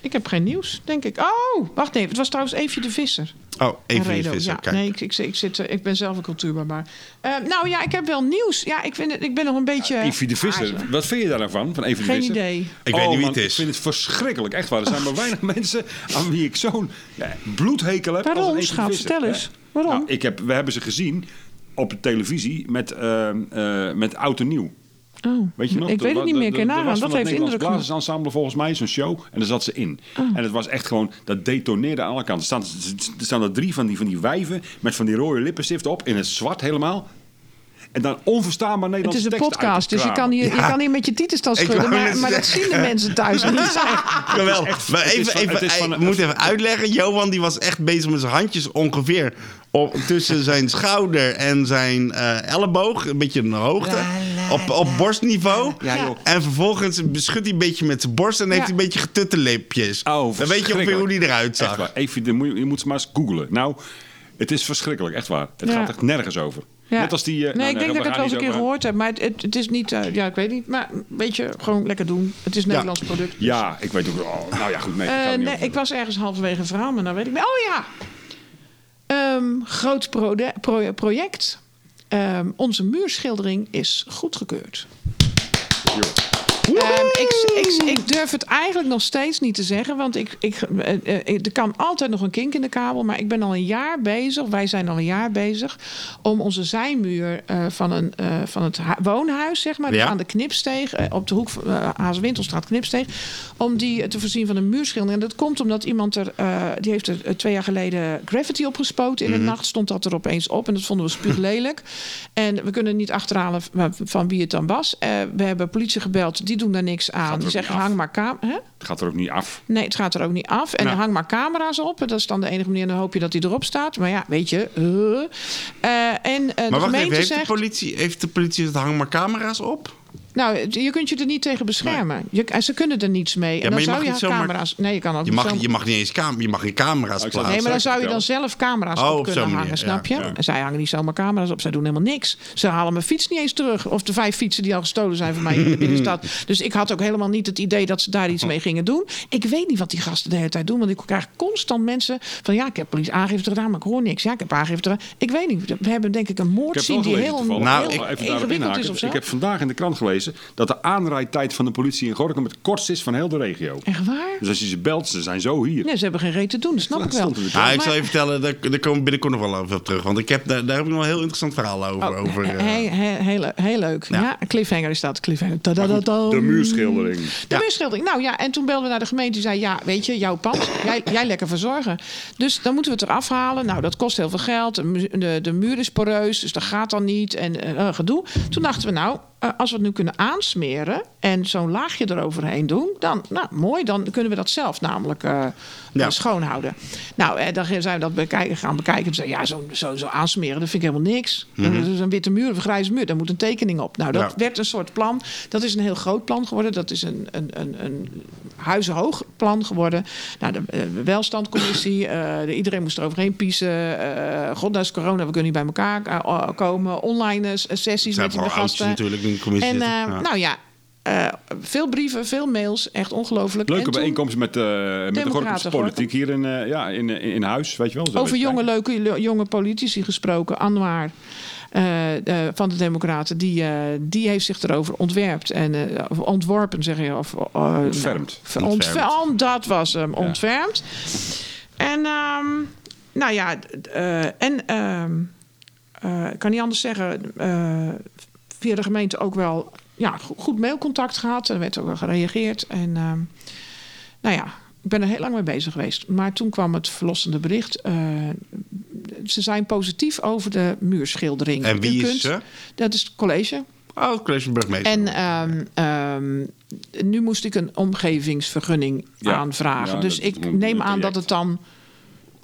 ik heb geen nieuws, denk ik. Oh, wacht even. Het was trouwens Eefje de Visser. Oh, Redo, vissen. ja. Kijk. Nee, ik, ik, ik, zit, eh, ik ben zelf een cultuurbarbaar. Eh, nou ja, ik heb wel nieuws. Ja, ik, vind het, ik ben nog een beetje... Evie de Visser, wat vind je daar nou van? van Evie de Geen Visser? idee. Ik Oh, weet niet wie het is. Ik vind het verschrikkelijk, echt waar. Er zijn maar weinig mensen aan wie ik zo'n ja, bloedhekel heb. Waarom, als Evie de? Visser. Vertel eens. Waarom? Nou, ik heb, we hebben ze gezien op de televisie met, ehm, eh, met Oud en Nieuw. Oh, Weet je nog? ik weet het niet meer. Er van Dat het heeft Nederlands indruk gemaakt. Blazersensemble volgens mij, zo'n show. En daar zat ze in. Oh. En het was echt gewoon, dat detoneerde aan alle kanten. Er staan, er staan er drie van die, van die wijven met van die rode lippenstift op. In het zwart helemaal. En dan onverstaanbaar Het Nederlandse is een podcast, dus je kan hier, je kan hier met je titels dan schudden. Maar, maar dat zien de mensen thuis niet. Geweldig. Maar het is even, van- even, het is van- moet even uitleggen. Johan die was echt bezig met zijn handjes ongeveer op, tussen zijn schouder en zijn eh, elleboog. Een beetje een hoogte. Op, op borstniveau. Ja. En vervolgens beschudt hij een beetje met zijn borst en heeft hij een beetje getutte lipjes. Oh, Dan weet je ongeveer hoe die eruit Echt zag. waar. Even, je, moet, je moet ze maar eens googlen. Nou, het is verschrikkelijk, echt waar. Het Ja. gaat echt nergens over. Ja. Net als die... eh, nee, nou, ik denk dat ik het wel eens een keer gehoord heb. Maar het, het, het is niet... eh, ja, ik weet niet. Maar weet je, gewoon lekker doen. Het is een Nederlands product. Ja, ik weet ook... Oh, nou ja, goed. Nee, niet nee, ik was ergens halverwege een verhaal, maar nou weet ik. Oh ja! Ehm, groot project. Ehm, onze muurschildering is goedgekeurd. Ehm, ik, ik, ik durf het eigenlijk nog steeds niet te zeggen, want ik, ik, eh, eh, er kan altijd nog een kink in de kabel. Maar ik ben al een jaar bezig, wij zijn al een jaar bezig, om onze zijmuur eh, van, een, eh, van het hu- woonhuis, zeg maar, dus Ja. aan de Knipsteeg, eh, op de hoek van uh, Hazenwinkelstraat Knipsteeg, om die te voorzien van een muurschildering. En dat komt omdat iemand er, eh, die heeft er eh, twee jaar geleden graffiti opgespoten. In de nacht stond dat er opeens op en dat vonden we spuuglelijk. en we kunnen niet achterhalen van- wie het dan was. Eh, we hebben politie gebeld, die doen daar niks aan. Die zeggen, af. hang maar camera. Het gaat er ook niet af. Nee, het gaat er ook niet af. En hang maar camera's op. Dat is dan de enige manier. Dan hoop je dat hij erop staat. Maar ja, weet je. Eh, en de Maar wacht gemeente even, heeft, zegt... de politie, heeft de politie het hang maar camera's op? Nou, je kunt je er niet tegen beschermen. Je, en ze kunnen er niets mee. en maar dan je zou mag je camera's... Nee, je kan ook Je mag, zomaar- je mag niet eens cam je mag geen camera's plaatsen. Nee, maar dan zou je dan zelf camera's Oh, op kunnen hangen, manier, snap je? ja, ja. En zij hangen niet zomaar camera's op. Zij doen helemaal niks. Ze halen mijn fiets niet eens terug. Of de vijf fietsen die al gestolen zijn van mij in de binnenstad. Dus ik had ook helemaal niet het idee dat ze daar iets mee gingen doen. Ik weet niet wat die gasten de hele tijd doen. Want ik krijg constant mensen van... Ja, ik heb politie aangifte gedaan, maar ik hoor niks. Ja, ik heb aangifte gedaan. Ik weet niet. We hebben denk ik een moordzien wel die heel, Nou, heel ingewikkeld is of zo. Ik heb vandaag in de krant gelezen dat de aanrijdtijd van de politie in Gorkum het kortst is van heel de regio. Echt waar? Dus als je ze belt, ze zijn zo hier. Nee, ze hebben geen reet te doen. Dat snap ik wel. ik zal je vertellen, daar, daar komen we binnenkort nog wel over op terug. Want ik heb, daar, daar heb ik nog een heel interessant verhaal over. Oh, over he- eh, he- he- heel, heel leuk. Ja. Ja. cliffhanger is dat. Cliffhanger. Maar goed, Tadadadam. de muurschildering. De Ja. muurschildering. Nou ja, en toen belden we naar de gemeente. Die zei, ja, weet je, jouw pand. jij, jij lekker verzorgen. Dus dan moeten we het eraf halen. Nou, dat kost heel veel geld. De, de, de muur is poreus, dus dat gaat dan niet. En eh, gedoe. Toen dachten we, nou, eh, als we het nu kunnen aansmeren... en zo'n laagje eroverheen doen, dan, nou, mooi, dan kunnen we dat zelf namelijk Ja. schoonhouden. Nou, eh, dan zijn we dat bekijken, gaan bekijken. En zeggen, ja, zo, zo, zo aansmeren, dat vind ik helemaal niks. Dat is een witte muur of een grijze muur, daar moet een tekening op. Nou, dat Ja. werd een soort plan. Dat is een heel groot plan geworden. Dat is een, een, een, een huizenhoog plan geworden. Nou, de eh, welstandcommissie, eh, de- iedereen moest er overheen piezen. Eh God, dat is corona, we kunnen niet bij elkaar komen. Online sessies met oudjes gasten. natuurlijk in de commissie En eh, Ja. nou ja, eh, veel brieven, veel mails, echt ongelooflijk. Leuke bijeenkomst met, eh met de Gorkumse politiek hier in, eh, ja, in, in, in huis, weet je wel. Zo Over jonge, leuke jonge politici gesproken. Anwar van de Democraten, die, eh, die heeft zich erover ontwerpt. En, eh, ontworpen, zeg je. Of, uh, Ontfermd. ontfermd. Ontfermd. dat was hem, ontfermd. En, ehm, nou ja, eh, en ehm, eh, ik kan niet anders zeggen, eh, via de gemeente ook wel ja, go- goed mailcontact gehad. Er werd ook wel gereageerd. En ehm, nou ja, ik ben er heel lang mee bezig geweest. Maar toen kwam het verlossende bericht. eh, ze zijn positief over de muurschildering. En wie is ze? Dat is het college. Oh, het college van burgemeester. En ehm, ehm, nu moest ik een omgevingsvergunning Ja. aanvragen. Ja, dus ik neem aan dat het dan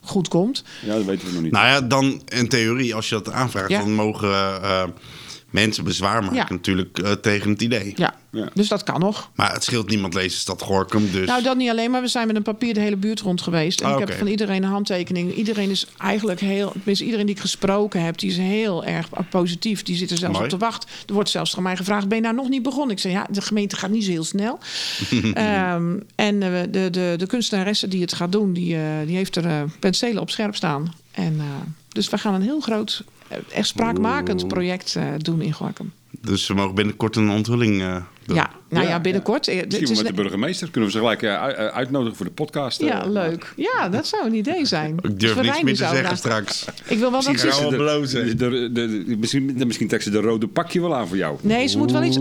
goed komt. Ja, dat weten we nog niet. Nou ja, dan in theorie, als je dat aanvraagt, Ja. dan mogen eh, mensen bezwaar maken Ja. natuurlijk eh, tegen het idee. Ja, Ja. dus dat kan nog. Maar het scheelt niemand lezen stad Gorkum, dus... Nou, dat niet alleen, maar we zijn met een papier de hele buurt rond geweest. En ik heb van iedereen een handtekening. Iedereen is eigenlijk heel, tenminste iedereen die ik gesproken heb, die is heel erg positief. Die zit er zelfs Mooi. op te wachten. Er wordt zelfs aan mij gevraagd: ben je nou nog niet begonnen? Ik zeg ja, de gemeente gaat niet zo heel snel. Ehm, en eh, de, de, de kunstenaresse die het gaat doen, die, eh, die heeft er eh, penselen op scherp staan. En, dus we gaan een heel groot, echt spraakmakend project doen in Gorkum. Dus we mogen binnenkort een onthulling eh, doen. Ja, nou ja, Ja, binnenkort. eh, dit Misschien wel met de burgemeester. Kunnen we ze gelijk eh, eh, uitnodigen voor de podcast? eh. Ja, leuk. Ja, dat zou een idee zijn. Ik Dus durf we niks meer te zeggen straks. Ik wil wel dat Misschien ze... blozen. de, de, de- de- misschien, misschien trekt ze de rode pakje wel aan voor jou. Nee, ze moet wel iets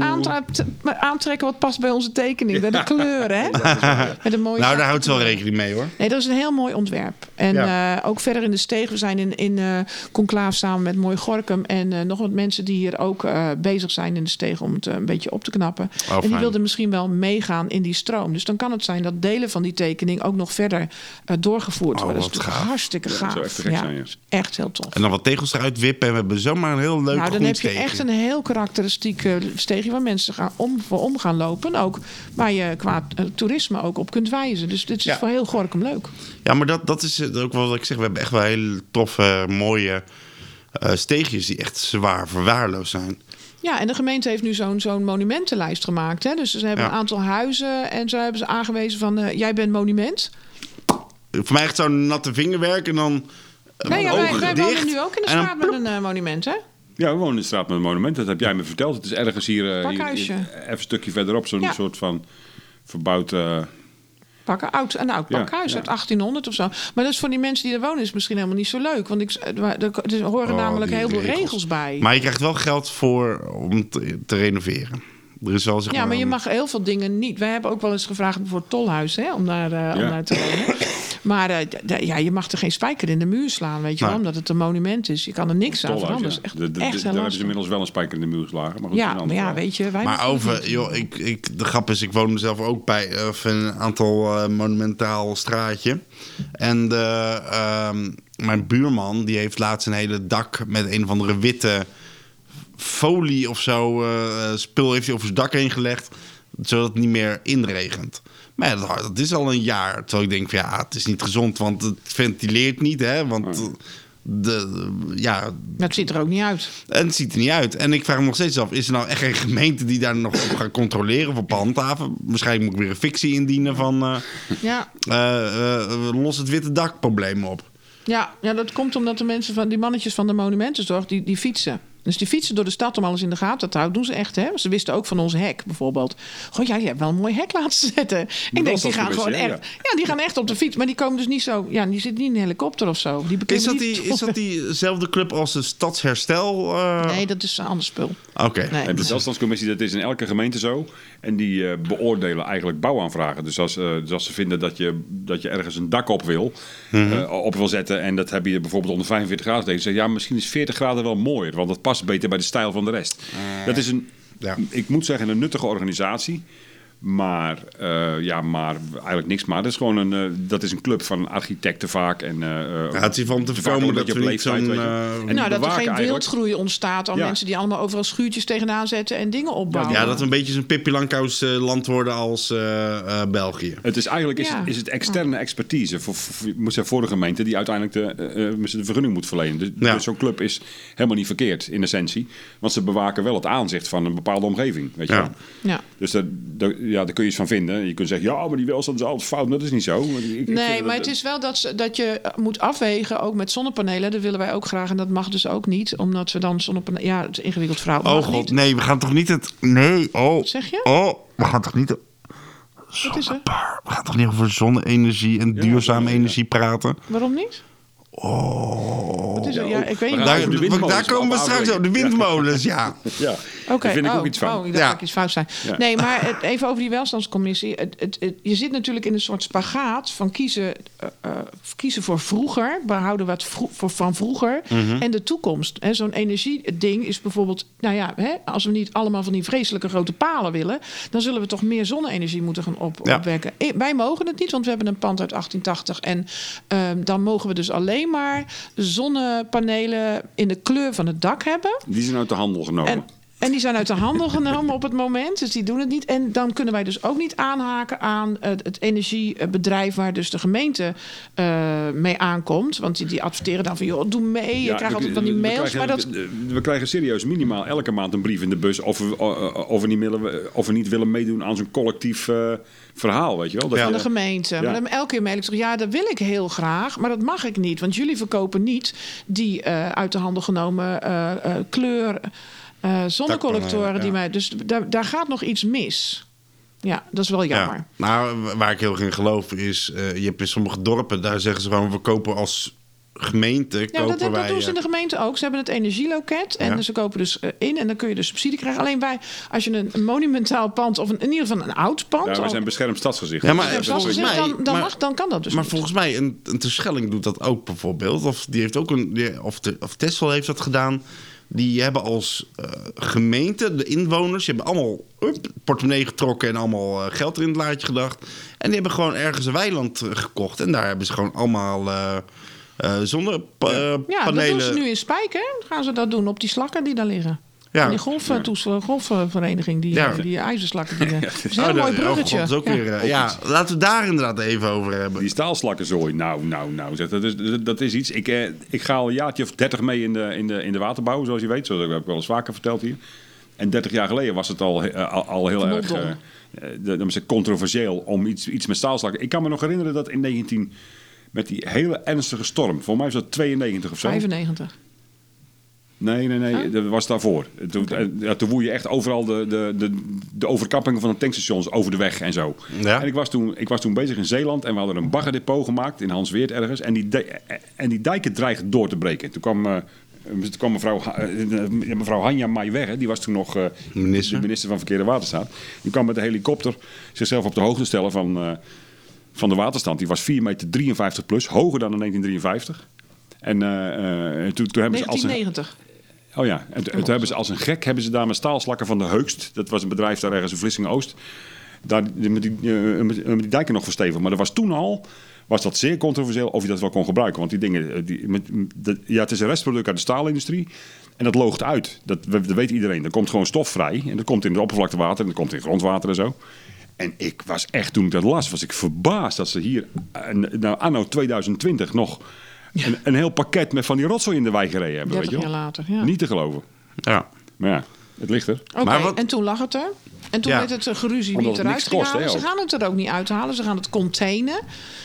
aantrekken wat past bij onze tekening. Bij de kleur, hè? Met een mooie Nou, daar houdt ze wel rekening mee hoor. Nee, dat is een heel mooi ontwerp. En Ja. eh, ook verder in de steeg. We zijn in, in eh conclaaf samen met Mooi Gorkum. En eh, nog wat mensen die hier ook eh, bezig zijn in de steeg om het eh, een beetje op te knappen. Oh, fijn. wilden misschien wel meegaan in die stroom. Dus dan kan het zijn dat delen van die tekening ook nog verder eh, doorgevoerd Oh, worden. Dat is gaaf. hartstikke dat gaaf. zou echt zijn, ja. echt heel tof. En dan wat tegels eruit wippen en we hebben zomaar een heel leuk nou, dan heb je echt een heel karakteristiek steegje waar mensen gaan om, voor om gaan lopen. Ook waar je qua eh, toerisme ook op kunt wijzen. Dus dit is Ja. voor heel Gorkum leuk. Ja, maar dat, dat is het ook wel wat ik zeg. We hebben echt wel hele toffe, mooie eh, steegjes die echt zwaar verwaarloosd zijn. Ja, en de gemeente heeft nu zo'n zo'n monumentenlijst gemaakt. Hè? Dus ze hebben Ja. een aantal huizen en zo hebben ze aangewezen van... eh, jij bent monument. Voor mij echt zo'n natte vingerwerk en dan Nee, ja, wij, wonen nu ook in de straat met een eh, monument, hè? Ja, we wonen in de straat met een monument. Dat heb jij me verteld. Het is ergens hier, eh, hier, Pakhuisje. hier even een stukje verderop. Zo'n Ja. soort van verbouwd... eh, Pakken, oud, een oud pakhuis ja. uit 1800 of zo. Maar dat is voor die mensen die er wonen is misschien helemaal niet zo leuk. Want ik, er, er horen Oh, namelijk heel veel regels. regels bij. Maar je krijgt wel geld voor om te, te renoveren. Er is wel zeg Ja, maar je mag heel veel dingen niet. Wij hebben ook wel eens gevraagd voor het tolhuis hè, om, daar, eh, om Ja. daar te wonen. Maar eh, d- d- ja, je mag er geen spijker in de muur slaan, weet je wel, omdat het een monument is. Je kan er niks aan veranderen. ja. De- echt, de- Daar hebben ze inmiddels wel een spijker in de muur geslagen. Maar goed, Ja, maar ja, weet je, wij Maar over, joh, ik, ik, de grap is, ik woon er zelf ook bij eh, of een aantal monumentaal straatje. En de, ehm, mijn buurman, die heeft laatst een hele dak met een of andere witte folie of zo, eh, spul heeft hij over zijn dak heen gelegd, zodat het niet meer inregent. Maar ja, dat, dat is al een jaar. Terwijl ik denk van ja, het is niet gezond, want het ventileert niet, hè. Want de, ja, Maar het ziet er ook niet uit. en het ziet er niet uit. En ik vraag me nog steeds af: is er nou echt geen gemeente die daar nog op gaat controleren of op handhaven? Waarschijnlijk moet ik weer een fictie indienen van. eh Ja, eh, eh, los het witte dak probleem op. ja, ja, dat komt omdat de mensen van die mannetjes van de monumentenzorg, die, die fietsen. Dus die fietsen door de stad om alles in de gaten te houden. Doen ze echt, hè? Ze wisten ook van ons hek bijvoorbeeld. Goh, ja, je hebt wel een mooi hek laten zetten. Ik denk, die gaan gewoon echt... Ja, die gaan echt op de fiets. Maar die komen dus niet zo... Ja, die zitten niet in een helikopter of zo. Die Is dat, niet- die, is dat diezelfde club als de Stadsherstel? eh? Nee, dat is een ander spul. Oké. Nee. De welstandscommissie, dat is in elke gemeente zo. En die eh, beoordelen eigenlijk bouwaanvragen. Dus als, eh, dus als ze vinden dat je, dat je ergens een dak op wil, eh, op wil zetten... en dat heb je bijvoorbeeld onder 45 graden... dan zeggen ze, ja, misschien is 40 graden wel mooier... want dat past beter bij de stijl van de rest. Dat is een... Ja. ik moet zeggen, een nuttige organisatie. Maar, eh, ja, maar eigenlijk niks. Maar dat is gewoon een, eh, dat is een club van architecten vaak. En, eh, Ja, het is van te voorkomen een dat we op niet leeftijd, je. eh, En nou, dat er geen wildgroei ontstaat aan Ja. mensen die allemaal overal schuurtjes tegenaan zetten en dingen opbouwen. ja, dat we een beetje zo'n Pippi Langkous land worden als eh, eh, België. Het is eigenlijk is, Ja. het, is het externe expertise voor, voor, voor, moet zeggen, voor de gemeente die uiteindelijk de, de vergunning moet verlenen. Dus, Ja. dus zo'n club is helemaal niet verkeerd in essentie. Want ze bewaken wel het aanzicht van een bepaalde omgeving. Weet je Ja. wel. Ja. Dus daar, daar- ja, daar kun je iets van vinden. Je kunt zeggen, ja, maar die welstand is altijd fout. Maar dat is niet zo. Ik- ik Nee, dat- maar het is wel dat, ze- dat je moet afwegen, ook met zonnepanelen. Dat willen wij ook graag en dat mag dus ook niet. Omdat we dan zonnepanelen... Ja, het is ingewikkeld verhaal. Oh god, niet. nee, we gaan toch niet het... Nee, oh. Wat zeg je? Oh, we gaan toch niet... Wat is er? We gaan toch niet over zonne-energie en duurzame ja, ja. energie praten? Waarom niet? Oh. Wat is er? Ja, Ja, ook. ik weet niet. Daar, daar komen we straks op. De windmolens, ja. Ja, Oké, daar vind ik oh, ook iets van. Oh, ik dacht Ja. ik iets fout zei. Ja. Nee, maar even over die welstandscommissie. Het, het, het- je zit natuurlijk in een soort spagaat van kiezen, eh, eh, kiezen voor vroeger, behouden wat vro- voor, van vroeger Mhm. en de toekomst. Hè, Zo'n energieding is bijvoorbeeld, nou ja, hè, als we niet allemaal van die vreselijke grote palen willen, dan zullen we toch meer zonne-energie moeten gaan op, Ja. opwekken. Wij mogen het niet, want we hebben een pand uit 1880 en ehm, dan mogen we dus alleen maar zonnepanelen in de kleur van het dak hebben. Die zijn uit de handel genomen. En, en die zijn uit de handel genomen op het moment. Dus die doen het niet. En dan kunnen wij dus ook niet aanhaken aan het, energiebedrijf waar dus de gemeente eh, mee aankomt. Want die, die adverteren dan van joh, doe mee. Je Ja, krijgt altijd van die mails. krijgen- maar dat, we, krijgen serieus minimaal elke maand een brief in de bus of we, of we, niet, willen, of we niet willen meedoen aan zo'n collectief eh, verhaal, weet je wel? Dat Ja. je- van de gemeente. Ja. Maar dan elke keer mail ik terug. Ja, dat wil ik heel graag. Maar dat mag ik niet. Want jullie verkopen niet die eh, uit de handel genomen eh, eh, kleur eh zonnecollectoren. ja. die mij, dus daar, daar gaat nog iets mis. Ja, dat is wel jammer. Ja. Nou, waar ik heel erg in geloof is... eh, je hebt in sommige dorpen, daar zeggen ze gewoon... we kopen als gemeente, Ja, kopen dat, dat wij... doen ze in de eh, gemeente ook. Ze hebben het energieloket en Ja. ze kopen dus eh, in en dan kun je dus subsidie krijgen. Alleen wij, als je een, monumentaal pand of een, in ieder geval een oud pand, Ja, we zijn beschermd stadsgezicht. Ja, maar- Dat zoals volgens mij- dan, dan, maar- mag, dan kan dat dus maar niet. volgens mij, een, een Terschelling doet dat ook bijvoorbeeld. Of die heeft ook een... die- Of, de, of Texel heeft dat gedaan. Die hebben als eh, gemeente, de inwoners... die hebben allemaal up, portemonnee getrokken... en allemaal eh, geld er in het laadje gedacht. En die hebben gewoon ergens een weiland eh, gekocht. En daar hebben ze gewoon allemaal... eh eh zonnepanelen. Ja, dat doen ze nu in Spijk, hè? Dan gaan ze dat doen op die slakken die daar liggen. Ja. En die golf, golfvereniging, die, Ja. die ijzerslakken. Die, dat is een Oh, heel mooi de- oh, bruggetje. God, ook Ja. weer, eh, ja, laten we daar inderdaad even over hebben. Die staalslakkenzooi, nou, nou, nou. zeg, Dat is, dat is iets. Ik, eh, ik ga al een jaartje of dertig mee in de, in, de, in de waterbouw, zoals je weet. Zoals heb ik wel eens vaker verteld hier. En 30 jaar geleden was het al, eh, al, al heel erg eh, eh, de- het controversieel om iets, iets met staalslakken. Ik kan me nog herinneren dat in 19... Met die hele ernstige storm. Voor mij was dat 92 of zo. 95. Nee, nee, nee. Huh? Dat was daarvoor. Toen, eh, ja, toen woei je echt overal de, de, de, de overkappingen van de tankstations over de weg en zo. Ja. En ik was, toen, ik was toen bezig in Zeeland en we hadden een baggerdepot gemaakt in Hansweert ergens. En die, de- en die dijken dreigden door te breken. Toen kwam, eh, toen kwam mevrouw, eh, mevrouw Hanja Maiwegge, die was toen nog eh, Minister. de minister van Verkeer en Waterstaat. Die kwam met de helikopter zichzelf op de hoogte stellen van, eh, van de waterstand. Die was 4 meter 53 plus, hoger dan in 1953. En eh, toen, toen hebben ze als een, 1990. Oh ja, en toen toen hebben ze als een gek hebben ze daar met staalslakken van de Heugst. Dat was een bedrijf daar ergens in Vlissingen-Oost. Daar die- met die, eh, met die dijken nog verstevigd. Maar dat was toen al was dat zeer controversieel of je dat wel kon gebruiken. Want die dingen, die, met, ja, het is een restproduct uit de staalindustrie. En dat loogt uit. Dat, dat weet iedereen. Er komt gewoon stof vrij. En dat komt in het oppervlaktewater en dat komt in grondwater en zo. En ik was echt, toen ik dat las, was ik verbaasd dat ze hier, eh, nou, anno 2020, nog een, een heel pakket met van die rotzooi in de wei gereden hebben. 30 weet je jaar wel? later, ja. Niet te geloven. Ja. Maar ja, het ligt er. Oké, wat- en toen lag het er. En toen Ja. werd het een geruzie Omdat het eruit kost, halen. Ze gaan het er ook niet uithalen. Ze gaan het containen.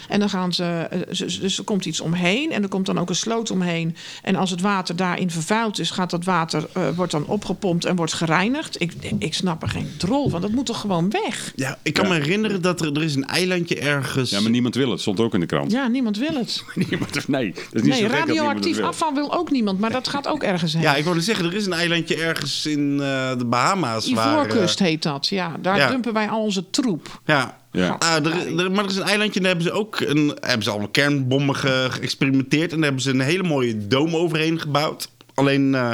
En dan gaan ze, eh, Dus er komt iets omheen. En er komt dan ook een sloot omheen. En als het water daarin vervuild is, gaat dat water eh, wordt dan opgepompt en wordt gereinigd. Ik, ik snap er geen drol van. Dat moet toch gewoon weg? ja, ik kan Ja. me herinneren dat er, er is een eilandje ergens... Ja, maar niemand wil het. Stond er ook in de krant. Ja, niemand wil het. Niemand, nee, dat is niet Nee, zo radioactief wil. afval wil ook niemand. Maar dat gaat ook ergens heen. Ja, ik wilde zeggen, er is een eilandje ergens in eh, de Bahama's. waar, eh, Ivoorkust heet dat. Ja, daar ja. dumpen wij al onze troep. Ja. Ja. Ah, er, er- maar er is een eilandje en daar hebben ze ook een, hebben ze allemaal kernbommen ge- geëxperimenteerd. En daar hebben ze een hele mooie doom overheen gebouwd. Alleen, eh,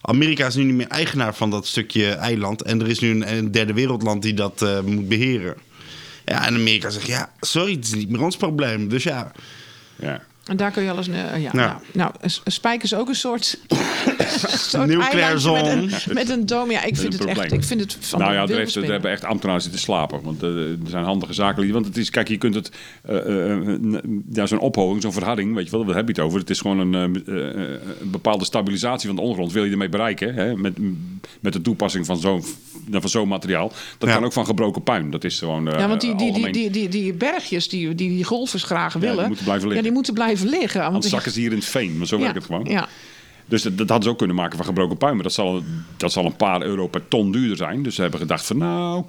Amerika is nu niet meer eigenaar van dat stukje eiland. En er is nu een, een derde wereldland die dat eh, moet beheren. Ja, en Amerika zegt, ja, sorry, het is niet meer ons probleem. Dus ja, Ja. En daar kun je alles... eh, ja, Ja. nou, nou, een, spijk is ook een soort... soort eilandje met een, met een dome. Ja, ik vind het echt... Ik vind het van nou ja, er, heeft, er hebben echt ambtenaren zitten slapen. Want eh, er zijn handige zaken. die- Want het is, kijk, je kunt het. eh, eh, eh, ja, zo'n ophoging, zo'n verharding, weet je wel, daar heb je het over. Het is gewoon een, eh, eh, een bepaalde stabilisatie van de ondergrond. Wil je ermee bereiken? Hè? Met, met de toepassing van zo'n van zo'n materiaal. Dat Ja. kan ook van gebroken puin. Dat is gewoon. eh, Ja, want die, die, die, die, die, die bergjes die, die die golfers graag die willen... moeten blijven liggen. Ja, die moeten blijven liggen. Want Anders zakken ze hier in het veen. Maar zo ja, werkt het gewoon. Ja. Dus dat, dat hadden ze ook kunnen maken van gebroken puin. Maar dat zal, dat zal een paar euro per ton duurder zijn. Dus ze hebben gedacht van nou,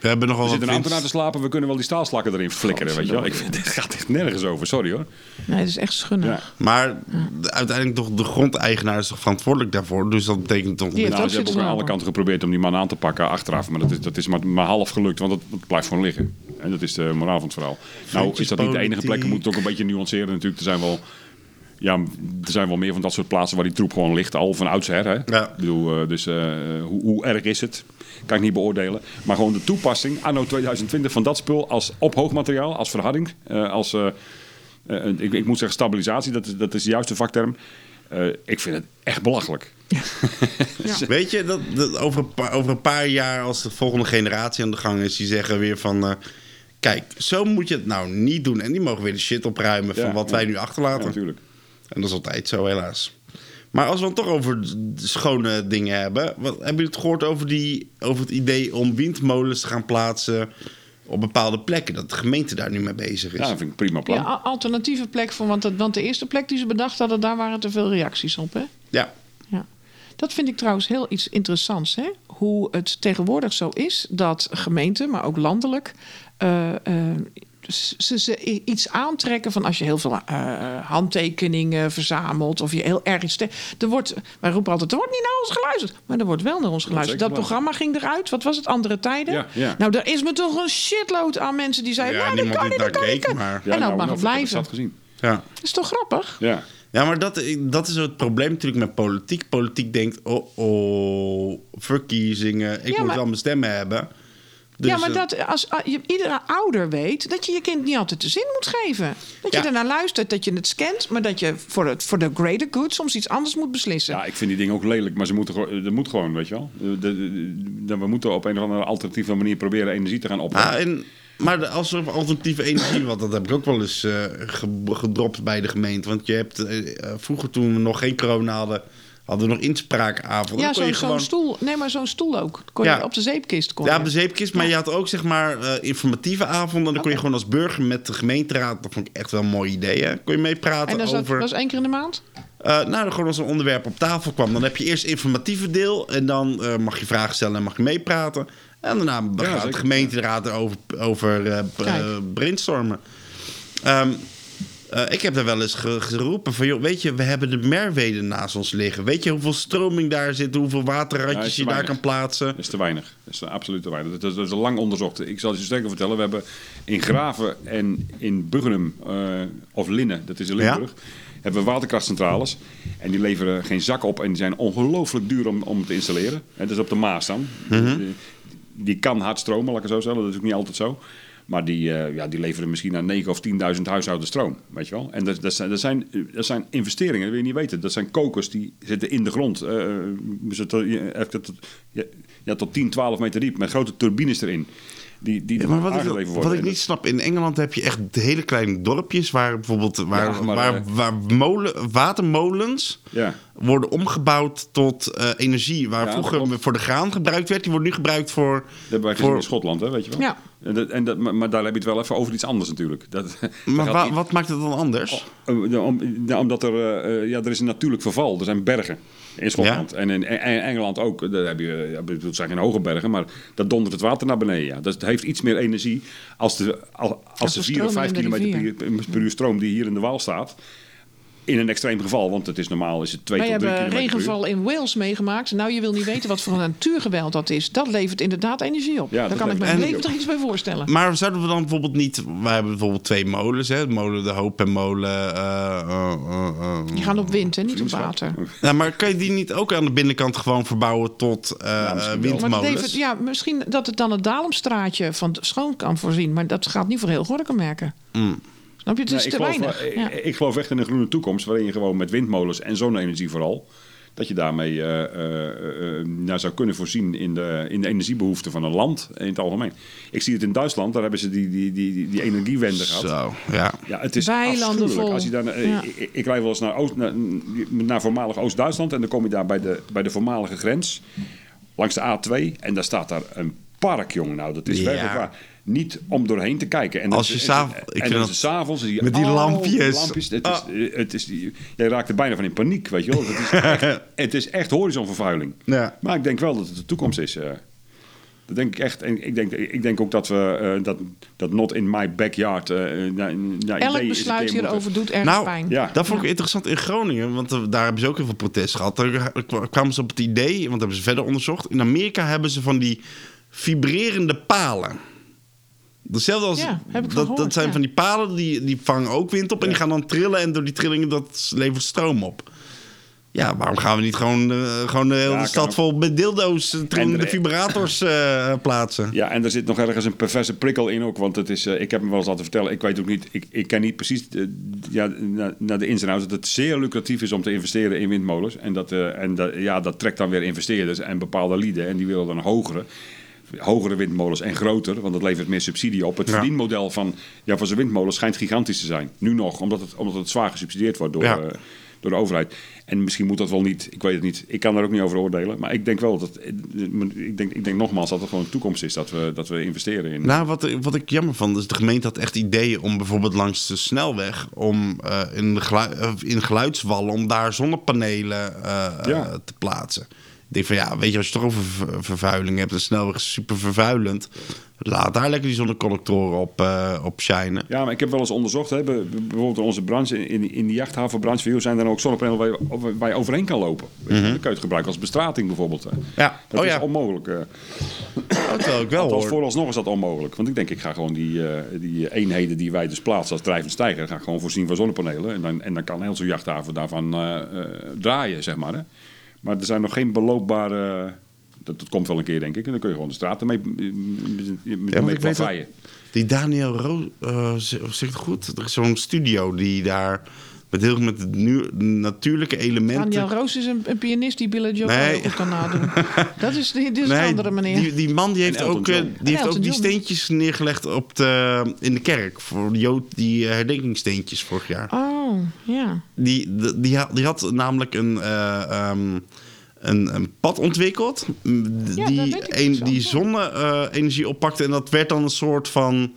we hebben nogal Er wat zit een ambtenaar te slapen, we kunnen wel die staalslakken erin flikkeren, weet je wel. Ik vind, dit gaat echt nergens over, sorry hoor. Nee, dat is echt schunnig. Ja. Maar de- uiteindelijk toch de grondeigenaar is toch verantwoordelijk daarvoor. Dus dat betekent toch... Heeft Nou, ze hebben ook aan zitten alle kanten geprobeerd om die man aan te pakken achteraf. Maar dat is, dat is maar, maar half gelukt, want het, het blijft gewoon liggen. En dat is de moraal van het verhaal. Nou is dat niet de enige plek. Je moet het ook een beetje nuanceren natuurlijk. Er zijn wel... Ja, er zijn wel meer van dat soort plaatsen waar die troep gewoon ligt, al van oudsher. Hè? Ja. Ik bedoel, eh, dus eh, hoe, hoe erg is het? Kan ik niet beoordelen. Maar gewoon de toepassing, anno 2020, van dat spul als ophoogmateriaal, als verharding, eh, als, ik, ik moet zeggen stabilisatie, dat is, dat is de juiste vakterm. Eh, ik vind het echt belachelijk. Weet je, dat, dat over, een paar, over een paar jaar, als de volgende generatie aan de gang is, die zeggen weer van. Kijk, zo moet je het nou niet doen. En die mogen weer de shit opruimen van wat ja. wij nu Ja, achterlaten. natuurlijk. en dat is altijd zo, helaas. Maar als we het toch over schone dingen hebben. Wat, hebben jullie het gehoord over, die, over het idee om windmolens te gaan plaatsen op bepaalde plekken? Dat de gemeente daar nu mee bezig is. Ja, dat vind ik een prima plan. Ja, alternatieve plek voor, want, want de eerste plek die ze bedacht hadden, daar waren te veel reacties op. Hè? ja. Ja. Dat vind ik trouwens heel iets interessants. Hè? Hoe het tegenwoordig zo is dat gemeenten, maar ook landelijk, eh, eh, ze, iets aantrekken van als je heel veel eh, handtekeningen verzamelt of je heel erg iets. Er wordt, wij roepen altijd: er wordt niet naar ons geluisterd. Maar er wordt wel naar ons geluisterd. Dat programma ging eruit. Wat was het? Andere tijden? Ja, ja. Nou, er is me toch een shitload aan mensen die zeiden: Ja, nou, dat niemand kan niet, dat daar kan keek, maar- Ja, en nou, mag nou, het dat blijven. had gezien. ja. Dat is toch grappig? Ja. Ja, maar dat, dat is het probleem natuurlijk met politiek. Politiek denkt, oh, oh verkiezingen, ik Ja, moet maar- wel mijn stemmen hebben. Dus, ja, maar eh, dat als, als je, iedere ouder weet dat je je kind niet altijd de zin moet geven. Dat je Ja. ernaar luistert, dat je het scant, maar dat je voor, het, voor de greater good soms iets anders moet beslissen. ja, ik vind die dingen ook lelijk, maar ze moeten, gewoon- dat moet gewoon, weet je wel. De, de- de- we moeten op een of andere alternatieve manier proberen energie te gaan opwekken. ah, en, maar als er alternatieve energie, want dat heb ik ook wel eens ge- gedropt bij de gemeente. Want je hebt eh, eh, vroeger toen we nog geen corona hadden, hadden we nog inspraakavond. ja, zo'n gewoon- stoel. Nee, maar zo'n stoel ook. Kon Ja. je op de zeepkist kon Ja, op de zeepkist. Maar je had ook zeg maar informatieve avonden. Dan kon je gewoon als burger met de gemeenteraad. Dat vond ik echt wel een mooi idee. Hè? Kon je meepraten En dat over. is één keer in de maand? Eh, nou, gewoon als een onderwerp op tafel kwam. Dan heb je eerst informatieve deel. En dan mag je vragen stellen en mag je meepraten. En daarna gaat de gemeenteraad erover over eh, eh, brainstormen. Ehm, eh, ik heb daar wel eens ge- geroepen van... Joh, weet je, we hebben de Merwede naast ons liggen. Weet je hoeveel stroming daar zit? Hoeveel Ja, waterratjes je daar kan plaatsen? Dat is te weinig. Dat is absoluut te weinig. Dat is, dat is lang onderzocht. Ik zal je zo sterker vertellen. We hebben in Graven en in Buggenum, eh, of Linnen, dat is in Limburg, hebben we waterkrachtcentrales. En die leveren geen zak op en die zijn ongelooflijk duur om, om te installeren. Het is op de Maas dan. die, die kan hard stromen, laat ik het zo zeggen. Dat is ook niet altijd zo. Maar die, eh, ja, die leveren misschien aan 9.000 of 10.000 huishoudens stroom. Weet je wel? En dat, dat, zijn, dat, zijn, dat zijn investeringen, dat wil je niet weten. Dat zijn kokers die zitten in de grond. eh, zitten, je- even tot, ja, ja, tot 10, 12 meter diep. Met grote turbines erin. Die, die Ja, maar wat ik, worden. wat ik niet snap, in Engeland heb je echt hele kleine dorpjes waar bijvoorbeeld waar, Ja, maar, waar, eh, waar molen, watermolens Ja. worden omgebouwd tot eh, energie. Waar Ja, vroeger voor de graan gebruikt werd, die wordt nu gebruikt voor. Dat hebben wij gezien voor in Schotland, hè, weet je wel? Ja. En dat, en dat, maar, maar daar heb je het wel even over iets anders natuurlijk. Dat, maar wa- wat maakt het dan anders? Ja, om- omdat er, eh, eh, ja, er is een natuurlijk verval. Er zijn bergen in Schotland. En in en- en Engeland ook. Daar heb je, ja, ik bedoel, het zijn geen hoge bergen, maar dat dondert het water naar beneden. Ja. Dat heeft iets meer energie als de, als, de de 4 of stroom 5 in de kilometer per, per uur stroom die hier in de Waal staat. In een extreem geval, want het is normaal is het 2 Wij tot 3 hebben regenval in Wales meegemaakt. Nou, je wil niet weten wat voor een natuurgeweld dat is. Dat levert inderdaad energie op. Ja, Daar dat kan ik me levendig iets bij voorstellen. Maar zouden we dan bijvoorbeeld niet... Wij hebben bijvoorbeeld twee molens, hè? Molen De Hoop en molen... eh, eh, eh, eh, Die gaan op wind, hè, niet op water. Ja, maar kan je die niet ook aan de binnenkant gewoon verbouwen tot eh misschien wel. Maar dat windmolens? levert, ja, misschien dat het dan het Dalemstraatje van schoon kan voorzien. Maar dat gaat niet voor heel Gorkum merken. Mm. Snap je? Het is ik, te geloof, weinig. wel- Ja. ik, ik geloof echt in een groene toekomst waarin je gewoon met windmolens en zonne-energie vooral, dat je daarmee eh, eh, eh, nou, zou kunnen voorzien in de, in de energiebehoeften van een land in het algemeen. Ik zie het in Duitsland, daar hebben ze die, die, die, die, energiewende gehad. Zo, ja. Ja, het is Weilanden afschuwelijk. Als je dan, eh, Ja. ik, ik rijd wel eens naar, Oost, naar, naar voormalig Oost-Duitsland en dan kom je daar bij de, bij de voormalige grens, langs de A2, en daar staat daar een park, jongen. Nou, dat is Ja. werkelijk waar. Niet om doorheen te kijken. En Als je s'avonds. met die al lampjes. lampjes. Het is, Ah. het is, jij raakt er bijna van in paniek, weet je wel. Het is echt, het is echt horizonvervuiling. Ja. Maar ik denk wel dat het de toekomst is. eh. Dat denk ik echt. En ik denk, ik denk ook dat we eh, dat, dat not in my backyard. nou, Elk besluit hierover doet ergens Nou, pijn. Ja. dat vond ik interessant in Groningen, want daar hebben ze ook heel veel protest gehad. Daar kwamen ze op het idee, want dat hebben ze verder onderzocht. In Amerika hebben ze van die vibrerende palen. Hetzelfde als Ja, heb ik dat, gehoord, dat zijn ja. van die palen die, die vangen ook wind op en die gaan dan trillen en door die trillingen dat levert stroom op. Ja, waarom gaan we niet gewoon, eh, gewoon de hele Ja, stad vol met dildo's, eh, trillende er- vibrators eh, plaatsen? Ja, en er zit nog ergens een perverse prikkel in ook. Want het is, eh, ik heb hem wel eens laten vertellen. Ik weet ook niet, ik, ik ken niet precies ja, na- naar de ins en outs. Dat het zeer lucratief is om te investeren in windmolens. En, dat, eh, en dat, ja, dat trekt dan weer investeerders en bepaalde lieden. En die willen dan hogere. Hogere windmolens en groter, want dat levert meer subsidie op. Het Ja. verdienmodel van, ja, van zo'n windmolen schijnt gigantisch te zijn. Nu nog, omdat het, omdat het zwaar gesubsidieerd wordt door, Ja. eh, door de overheid. En misschien moet dat wel niet, ik weet het niet. Ik kan daar ook niet over oordelen. Maar ik denk wel dat, ik denk, ik denk nogmaals dat het gewoon de toekomst is dat we, dat we investeren in. Nou, wat, wat ik jammer vond, is de gemeente had echt ideeën om bijvoorbeeld langs de snelweg, om eh, in, de eh, in geluidswallen, om daar zonnepanelen eh, Ja. eh, te plaatsen. Denk van ja, weet je, als je toch over ver- vervuiling hebt, de snelweg is super vervuilend. Laat daar lekker die zonnecollectoren op, eh op shinen. Ja, maar ik heb wel eens onderzocht, hè, be- bijvoorbeeld in onze branche, in, in die jachthavenbranche, zijn er ook zonnepanelen waar je, waar je overheen kan lopen? Je, Dan kun je het gebruiken als bestrating bijvoorbeeld. Hè. Ja, Dat oh is ja, onmogelijk. eh. terwijl ik wel Althans, vooralsnog is dat onmogelijk. Want ik denk, ik ga gewoon die, eh, die eenheden die wij dus plaatsen als drijvend stijger, ga ik gewoon voorzien van zonnepanelen. En dan, en dan kan heel zo'n jachthaven daarvan draaien, zeg maar. Hè. Maar er zijn nog geen beloopbare... Dat, dat komt wel een keer, denk ik. En dan kun je gewoon de straten mee, met, Ja, mee plaveien. die Daniel Roos, eh, z- zeg ik het goed? Er is zo'n studio die daar met heel met nu, natuurlijke elementen... Daniel Roos is een, een pianist die Billy Joe Nee. goed kan nadoen. Dat is, die, dit is een andere meneer. Die, die man die heeft, En Elton ook, eh, John. die, heeft ook die steentjes neergelegd op de, in de kerk. Voor de Jood, die eh, herdenkingssteentjes vorig jaar. Oh, ja. Die, die, die, had, die had namelijk een, eh, ehm, een, een pad ontwikkeld. Ja, die een, zo, die ja. zonne-energie oppakte. En dat werd dan een soort van.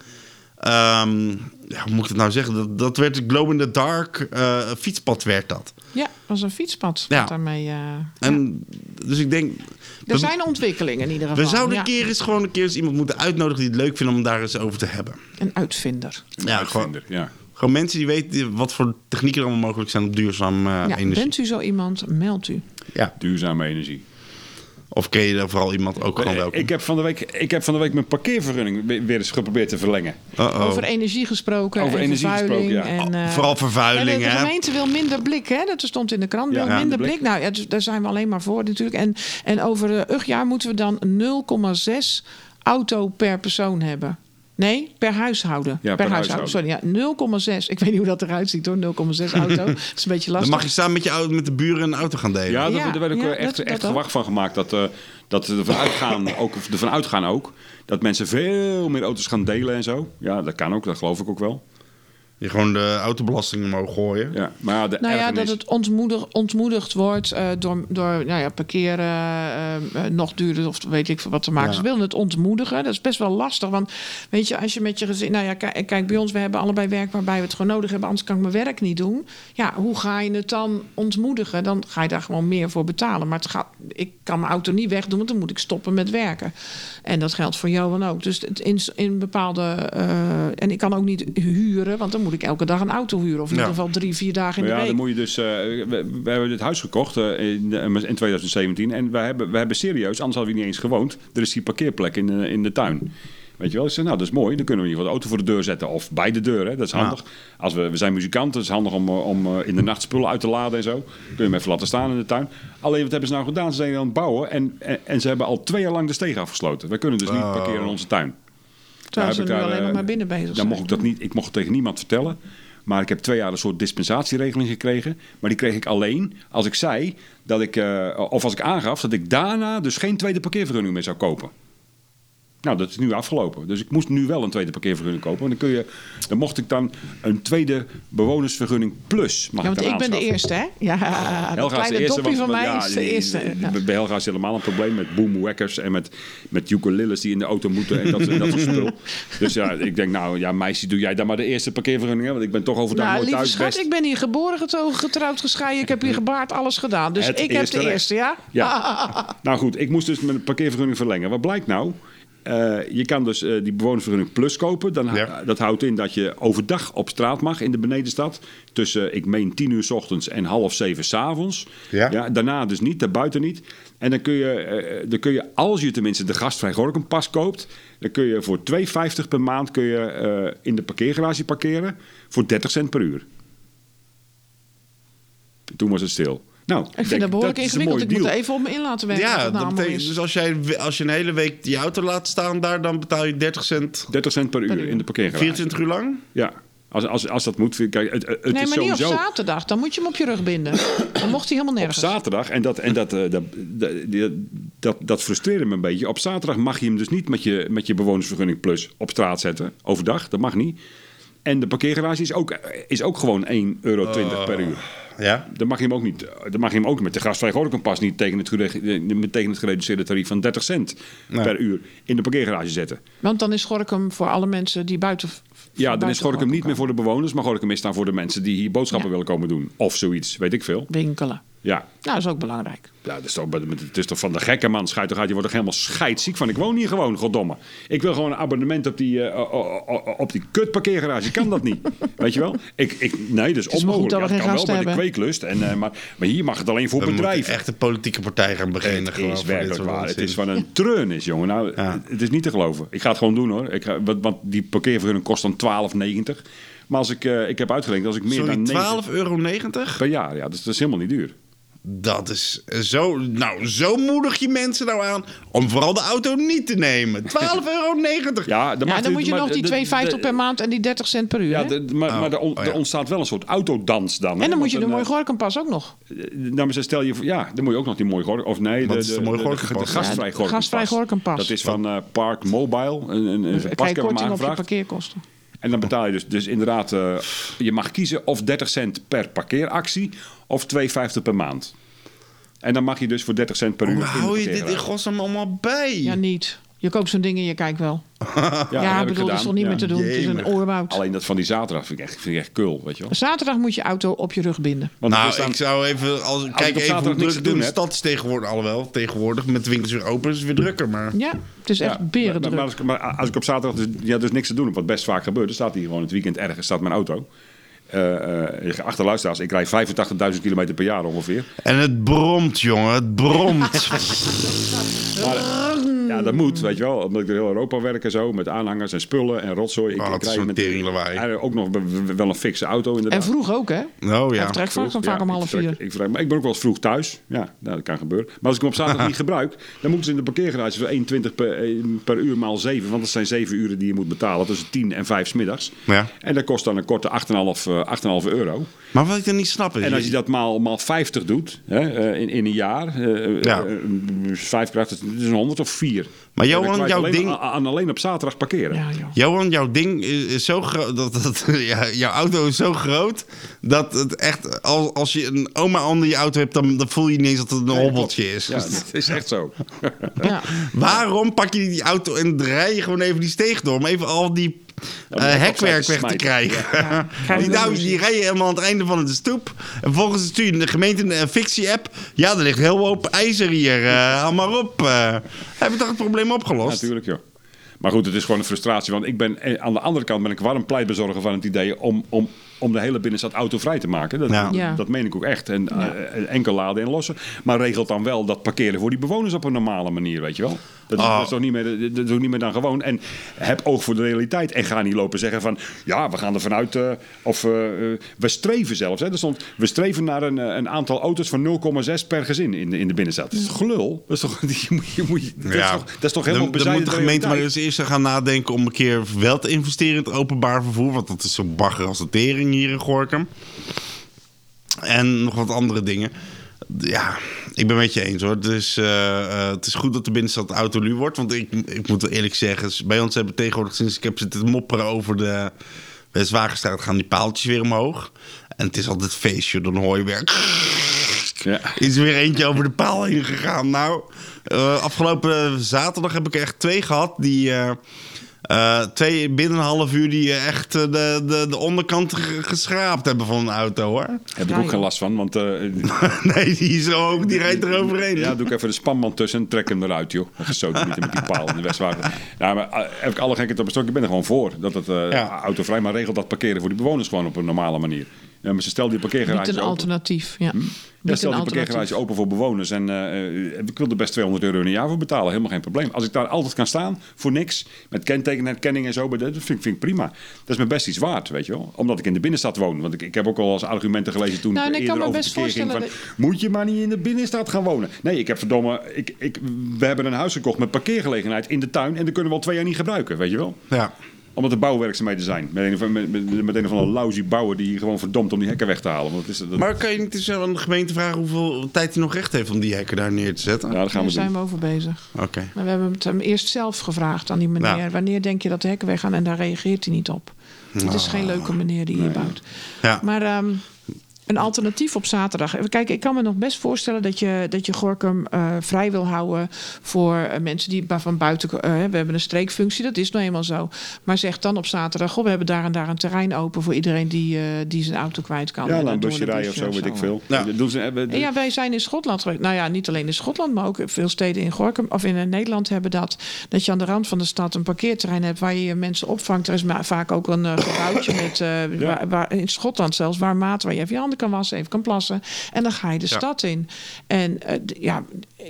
ehm, ja, hoe moet ik het nou zeggen? Dat, dat werd glow in the dark eh, fietspad werd dat. Ja, was een fietspad. Ja. Daarmee, eh, En dus ik denk. Er we- zijn ontwikkelingen in ieder geval. we zouden ja. een keer eens gewoon een keer eens iemand moeten uitnodigen die het leuk vindt om daar eens over te hebben. Een uitvinder. Een Ja, uitvinder, ja. Gewoon mensen die weten wat voor technieken er allemaal mogelijk zijn op duurzaam eh, Ja, energie. bent u zo iemand, meld u. Ja. Duurzame energie. Of ken je er vooral iemand ook gewoon Eh, welkom? Ik heb, van de week, ik heb van de week mijn parkeervergunning weer eens geprobeerd te verlengen. Over energie gesproken Over en energie vervuiling. gesproken, ja. en, eh, Vooral vervuiling, ja, de, de hè? gemeente wil minder blik, hè? Dat stond in de krant. Ja, minder de blik. blik. Nou, ja, dus daar zijn we alleen maar voor natuurlijk. En, en over uh, jaar moeten we dan 0,6 auto per persoon hebben. Nee, per huishouden. Ja, per huishouden. Sorry, ja, 0,6. Ik weet niet hoe dat eruit ziet hoor, 0,6 auto. dat is een beetje Dan lastig. mag je samen met je auto, met de buren een auto gaan delen. Ja, daar, Ja, werd ook ja, echt, dat- echt dat gewacht van gemaakt. Dat, eh, dat ervan uitgaan, ook, ervan uitgaan ook dat mensen veel meer auto's gaan delen en zo. Ja, dat kan ook, dat geloof ik ook wel. Je gewoon de autobelasting omhoog gooien. Ja, maar de Nou ja, ergernis- dat het ontmoedig, ontmoedigd wordt eh, door, door nou ja, parkeren eh, eh, nog duurder of weet ik veel wat te maken. Ja. Ze willen het ontmoedigen. Dat is best wel lastig. Want weet je, als je met je gezin. Nou ja, kijk, kijk, bij ons, we hebben allebei werk waarbij we het gewoon nodig hebben. Anders kan ik mijn werk niet doen. Ja, hoe ga je het dan ontmoedigen? Dan ga je daar gewoon meer voor betalen. Maar het gaat, ik kan mijn auto niet wegdoen, want dan moet ik stoppen met werken. En dat geldt voor Johan ook. Dus het in, in bepaalde. eh, en ik kan ook niet huren, want dan moet moet ik elke dag een auto huren. Of in Ja. ieder geval drie, vier dagen in de ja, week. dan moet je dus. eh, we, we hebben dit huis gekocht eh, in, in 2017. En we hebben, we hebben serieus, anders hadden we niet eens gewoond. Er is die parkeerplek in, de- in de tuin. Weet je wel? Ik zeg, nou, dat is mooi. Dan kunnen we in ieder geval de auto voor de deur zetten. Of bij de deur, hè. dat is handig. Als we, we zijn muzikanten, het is handig om, eh, om eh, in de nacht spullen uit te laden en zo. Kun je hem even laten staan in de tuin. Alleen, wat hebben ze nou gedaan? Ze zijn aan het bouwen en, en, en ze hebben al twee jaar lang de steeg afgesloten. We kunnen dus niet parkeren in onze tuin. Terwijl ze nu daar, alleen nog eh, maar binnen bezig Dan zijn. mocht ik dat niet. Ik mocht het tegen niemand vertellen. Maar ik heb twee jaar een soort dispensatieregeling gekregen. Maar die kreeg ik alleen als ik zei dat ik, eh, of als ik aangaf dat ik daarna dus geen tweede parkeervergunning meer zou kopen. Nou, dat is nu afgelopen. Dus ik moest nu wel een tweede parkeervergunning kopen. En dan, kun je, dan mocht ik dan een tweede bewonersvergunning plus. Mag Ja, want ik ben de eerste, hè? Ja, Helga is kleine de eerste, want- van mij ja, is de eerste. Ja. Bij Helga is helemaal een probleem met boomwekkers en met, met ukuleles die in de auto moeten en dat, dat soort spul. Dus ja, ik denk nou, ja meisje, doe jij dan maar de eerste parkeervergunning, hè, want ik ben toch overdag Nou, nooit thuis. schat, best. ik ben hier geboren, getrouwd, gescheiden. Ik heb hier gebaard, alles gedaan. Dus Het ik heb de recht. eerste, ja? Ja. nou goed, ik moest dus mijn parkeervergunning verlengen. Wat blijkt nou? Eh, je kan dus eh, die bewonersvergunning plus kopen. Dan, Ja. Dat houdt in dat je overdag op straat mag in de benedenstad. Tussen, ik meen, 10 uur s ochtends en half zeven s avonds. Ja. daarna dus niet, daarbuiten niet. En dan kun, je, eh, dan kun je, als je tenminste de gastvrij Gorkumpas koopt... dan kun je voor 2,50 per maand kun je, in de parkeergarage parkeren... voor 30 cent per uur. Toen was het stil. Nou, Ik vind dat behoorlijk is een ingewikkeld. Ik moet deal. er even op me in laten werken. Ja, dat betekent, allemaal is. dus als, jij, als je een hele week die auto laat staan daar, dan betaal je 30 cent 30 cent per uur, uur. in de parkeergarage. 24 uur lang? Ja, als, als, als dat moet. Kijk, het, het nee, is maar niet op zaterdag. Dan moet je hem op je rug binden. Dan mocht hij helemaal op nergens. zaterdag. En, dat, en dat, eh, dat, dat, dat, dat, frustreerde me een beetje. Op zaterdag mag je hem dus niet met je, met je bewonersvergunning plus op straat zetten. Overdag, dat mag niet. En de parkeergarage is ook, is ook gewoon 1,20 euro per uur. Ja. Dan mag je hem ook niet. Dan mag je hem ook met de gastvrij Gorkumpas niet tegen het, gere- tegen het gereduceerde tarief van 30 cent Nee. per uur in de parkeergarage zetten. Want dan is Gorkum voor alle mensen die buiten... Ja, dan is Gorkum niet meer voor de bewoners, maar Gorkum is dan voor de mensen die hier boodschappen Ja. willen komen doen. Of zoiets, weet ik veel. Winkelen. Ja, Nou, dat is ook belangrijk. ja dat is toch, het is toch van de gekke man, schijt toch uit. Je wordt toch helemaal scheidsziek van. Ik woon hier gewoon, goddomme. Ik wil gewoon een abonnement op die, eh, op die kutparkeergarage. Kan dat niet? Weet je wel? Ik, ik, nee, dat is, is onmogelijk. dat Ja, kan wel bij de hebben. kweeklust. En, eh, maar, maar hier mag het alleen voor We moeten bedrijven. echt een politieke partij gaan beginnen. Het gewoon is voor dit werkelijk waar. Het is van een treurnis, jongen. Nou, Ja. Het is niet te geloven. Ik ga het gewoon doen hoor. Ik ga, want, die parkeervergunning kost dan 12,90. Maar als ik, eh, ik heb uitgerekend, als ik meer Sorry, dan 9 12,90 euro? per jaar, ja, dus dat is helemaal niet duur. Dat is zo... Nou, zo moedig je mensen nou aan om vooral de auto niet te nemen. 12,90 euro. Ja, dan, Ja, mag dan u- moet je maar nog die de- 2,50 de- per maand en die 30 cent per uur. Ja, de- maar, Oh, maar er, on- oh ja. er ontstaat wel een soort autodans dan. hè? en dan moet je de mooie dan, Gorkumpas ook nog. eh, Nou, maar stel je voor, ja, dan moet je ook nog die mooie gork. Of nee, Wat de, de de, mooie de, gastvrij Gorkumpas. Dat is van eh, Park Mobile. Een, een, pas korting op je parkeerkosten. En dan betaal je dus, dus inderdaad, eh, je mag kiezen of 30 cent per parkeeractie of 2,50 per maand. En dan mag je dus voor 30 cent per uur. Hoe hou je dit in godsnaam allemaal bij? Ja, niet. Je koopt zo'n ding en je kijkt wel. Ja, ik bedoel, dat is toch niet ja. meer te doen. Het is een oorwoud. Alleen dat van die zaterdag vind ik echt, vind ik echt kul, weet je wel. Zaterdag moet je auto op je rug binden. Want nou, staan- ik zou even... Als, ik kijk even hoe druk doen de stad is tegenwoordig. Alhoewel, tegenwoordig met de winkels weer open is het weer drukker. Maar Ja, het is echt Ja, beren maar, maar, als, ik- maar als ik op zaterdag dus, ja, dus niks te doen heb, wat best vaak gebeurt, dan staat hier gewoon het weekend ergens staat mijn auto. Eh eh achter luisteraars, ik rijd 85.000 kilometer per jaar ongeveer. En het bromt, jongen. Het bromt. Maar, ja, dat moet, weet je wel. Omdat ik door heel Europa werk en zo, met aanhangers en spullen en rotzooi. Ik, Oh, ik met- en ook nog wel een fikse auto inderdaad. En vroeg ook, hè? Oh Hij ja. vertrekt vaak, Vroeg, vaak ja, om ik half vier. Ik, vertrek- maar ik ben ook wel eens vroeg thuis. Ja, dat kan gebeuren. Maar als ik hem op zaterdag niet gebruik, dan moeten ze in de parkeergarage voor 1,20 per, per uur maal 7. Want dat zijn 7 uren die je moet betalen tussen 10 en 5 's middags. Ja. En dat kost dan een korte 8,5 eh, 8,5 euro. Maar wat ik dan niet snap is... En als je dat maal, maal 50 doet hè, eh, in, in een jaar, eh, Ja. eh, dus 5 krijgt het is een 100 of 4. Maar Johan, jouw alleen, ding- Aan, aan alleen op zaterdag parkeren. Ja. Johan, jouw ding is, is zo groot. Dat, dat, ja, jouw auto is zo groot. Dat het echt. Als, als je een oma onder je auto hebt, dan, dan voel je niet eens dat het een hobbeltje is. Ja, dat is echt zo. Ja. Waarom pak je die auto en draai je gewoon even die steeg door? Om even al die eh, hekwerk weg te krijgen. die, nou, ruzie. die rij je helemaal aan het einde van de stoep. En vervolgens stuur je de gemeente een fictie-app. Ja, er ligt heel hoop ijzer hier. eh haal maar op. eh. heb je toch het probleem opgelost? Natuurlijk, joh. Maar goed, het is gewoon een frustratie. Want ik ben, aan de andere kant ben ik warm pleitbezorger van het idee om, om, om de hele binnenstad autovrij te maken. Dat. Ja. dat meen ik ook echt. En Ja. eh, enkel laden en lossen. Maar regelt dan wel dat parkeren voor die bewoners op een normale manier, weet je wel. Dat is, Oh. dat is toch niet meer, dat is ook niet meer dan gewoon. En heb oog voor de realiteit. En ga niet lopen zeggen van, ja, we gaan er vanuit, eh, of eh, eh, we streven zelfs. Hè. Er stond, we streven naar een, eh, een aantal auto's van 0,6 per gezin in de, in de binnenstad. Dat is gelul? Dat is toch, je moet, je moet, dat, is toch, dat is toch helemaal dan, moet de gemeente maar eens eerst gaan nadenken om een keer wel te investeren in het openbaar vervoer. Want dat is zo bagger als de tering hier in Gorkum. En nog wat andere dingen. Ja, ik ben met je eens hoor. Het is, eh, eh, het is goed dat de binnenstad autoluw wordt. Want ik, ik moet wel eerlijk zeggen, bij ons hebben tegenwoordig sinds ik heb zitten mopperen over de Westwagenstraat gaan die paaltjes weer omhoog. En het is altijd feestje, dan hoor je weer... Ja. Is er weer eentje over de paal heen gegaan. Nou, eh, afgelopen zaterdag heb ik echt twee gehad. Die eh, twee binnen een half uur die eh, echt eh, de, de, de onderkant ge- geschraapt hebben van een auto hoor. Heb ik ook geen last van, want nee, die is zo hoog, die rijdt er overheen. Ja, doe ik even de spanband tussen en trek hem eruit, joh. Gestoten met die paal in de Westwagen. Ja, maar heb ik alle gekheid op een. Ik ben er gewoon voor. Dat het Ja. autovrij, maar regelt dat parkeren voor die bewoners gewoon op een normale manier. Ja, maar ze stel die parkeergarage Niet een open. alternatief. Ja. Ja, Niet stel een die parkeergarage open voor bewoners. En eh, eh, ik wil er best 200 euro in een jaar voor betalen. Helemaal geen probleem. Als ik daar altijd kan staan, voor niks. Met kentekenherkenning en zo. Dat vind, ik- vind ik prima. Dat is me best iets waard, weet je wel. Omdat ik in de binnenstad woon. Want ik, ik heb ook al als argumenten gelezen toen Nou, ik kan eerder me over best verkeer ging. Van, voorstellen Moet je maar niet in de binnenstad gaan wonen. Nee, ik heb verdomme... Ik, ik, we hebben een huis gekocht met parkeergelegenheid in de tuin. En dat kunnen we al twee jaar niet gebruiken, weet je wel Ja. Omdat er bouwwerkzaamheden zijn. Met een, of- met, met, met een of andere lousy bouwer die gewoon verdomd om die hekken weg te halen. Want het is, dat, Maar kan je niet eens aan de gemeente vragen hoeveel tijd hij nog recht heeft om die hekken daar neer te zetten? ja, dat gaan Daar we zijn we over bezig. Oké. Maar we hebben het hem eerst zelf gevraagd aan die meneer. Wanneer denk je dat de hekken weggaan? En daar reageert hij niet op. Het is geen leuke meneer die hier bouwt. Ja. Maar ehm, een alternatief op zaterdag. Kijken, ik kan me nog best voorstellen dat je, dat je Gorkum eh, vrij wil houden voor eh, mensen die van buiten. eh, we hebben een streekfunctie, dat is nou eenmaal zo. Maar zeg dan op zaterdag: goh, we hebben daar en daar een terrein open voor iedereen die, eh, die zijn auto kwijt kan. Ja, een busje rijden of zo, weet ik veel. Ja. Doen ze, hebben, en ja, wij zijn in Schotland geweest. Nou ja, niet alleen in Schotland, maar ook veel steden in Gorkum of in Nederland hebben dat. Dat je aan de rand van de stad een parkeerterrein hebt waar je je mensen opvangt. Er is maar vaak ook een gebouwtje met, eh, waar, waar- in Schotland zelfs, waar maat waar je even je handen kan wassen, even kan plassen. En dan ga je de Ja. stad in. En eh, ja,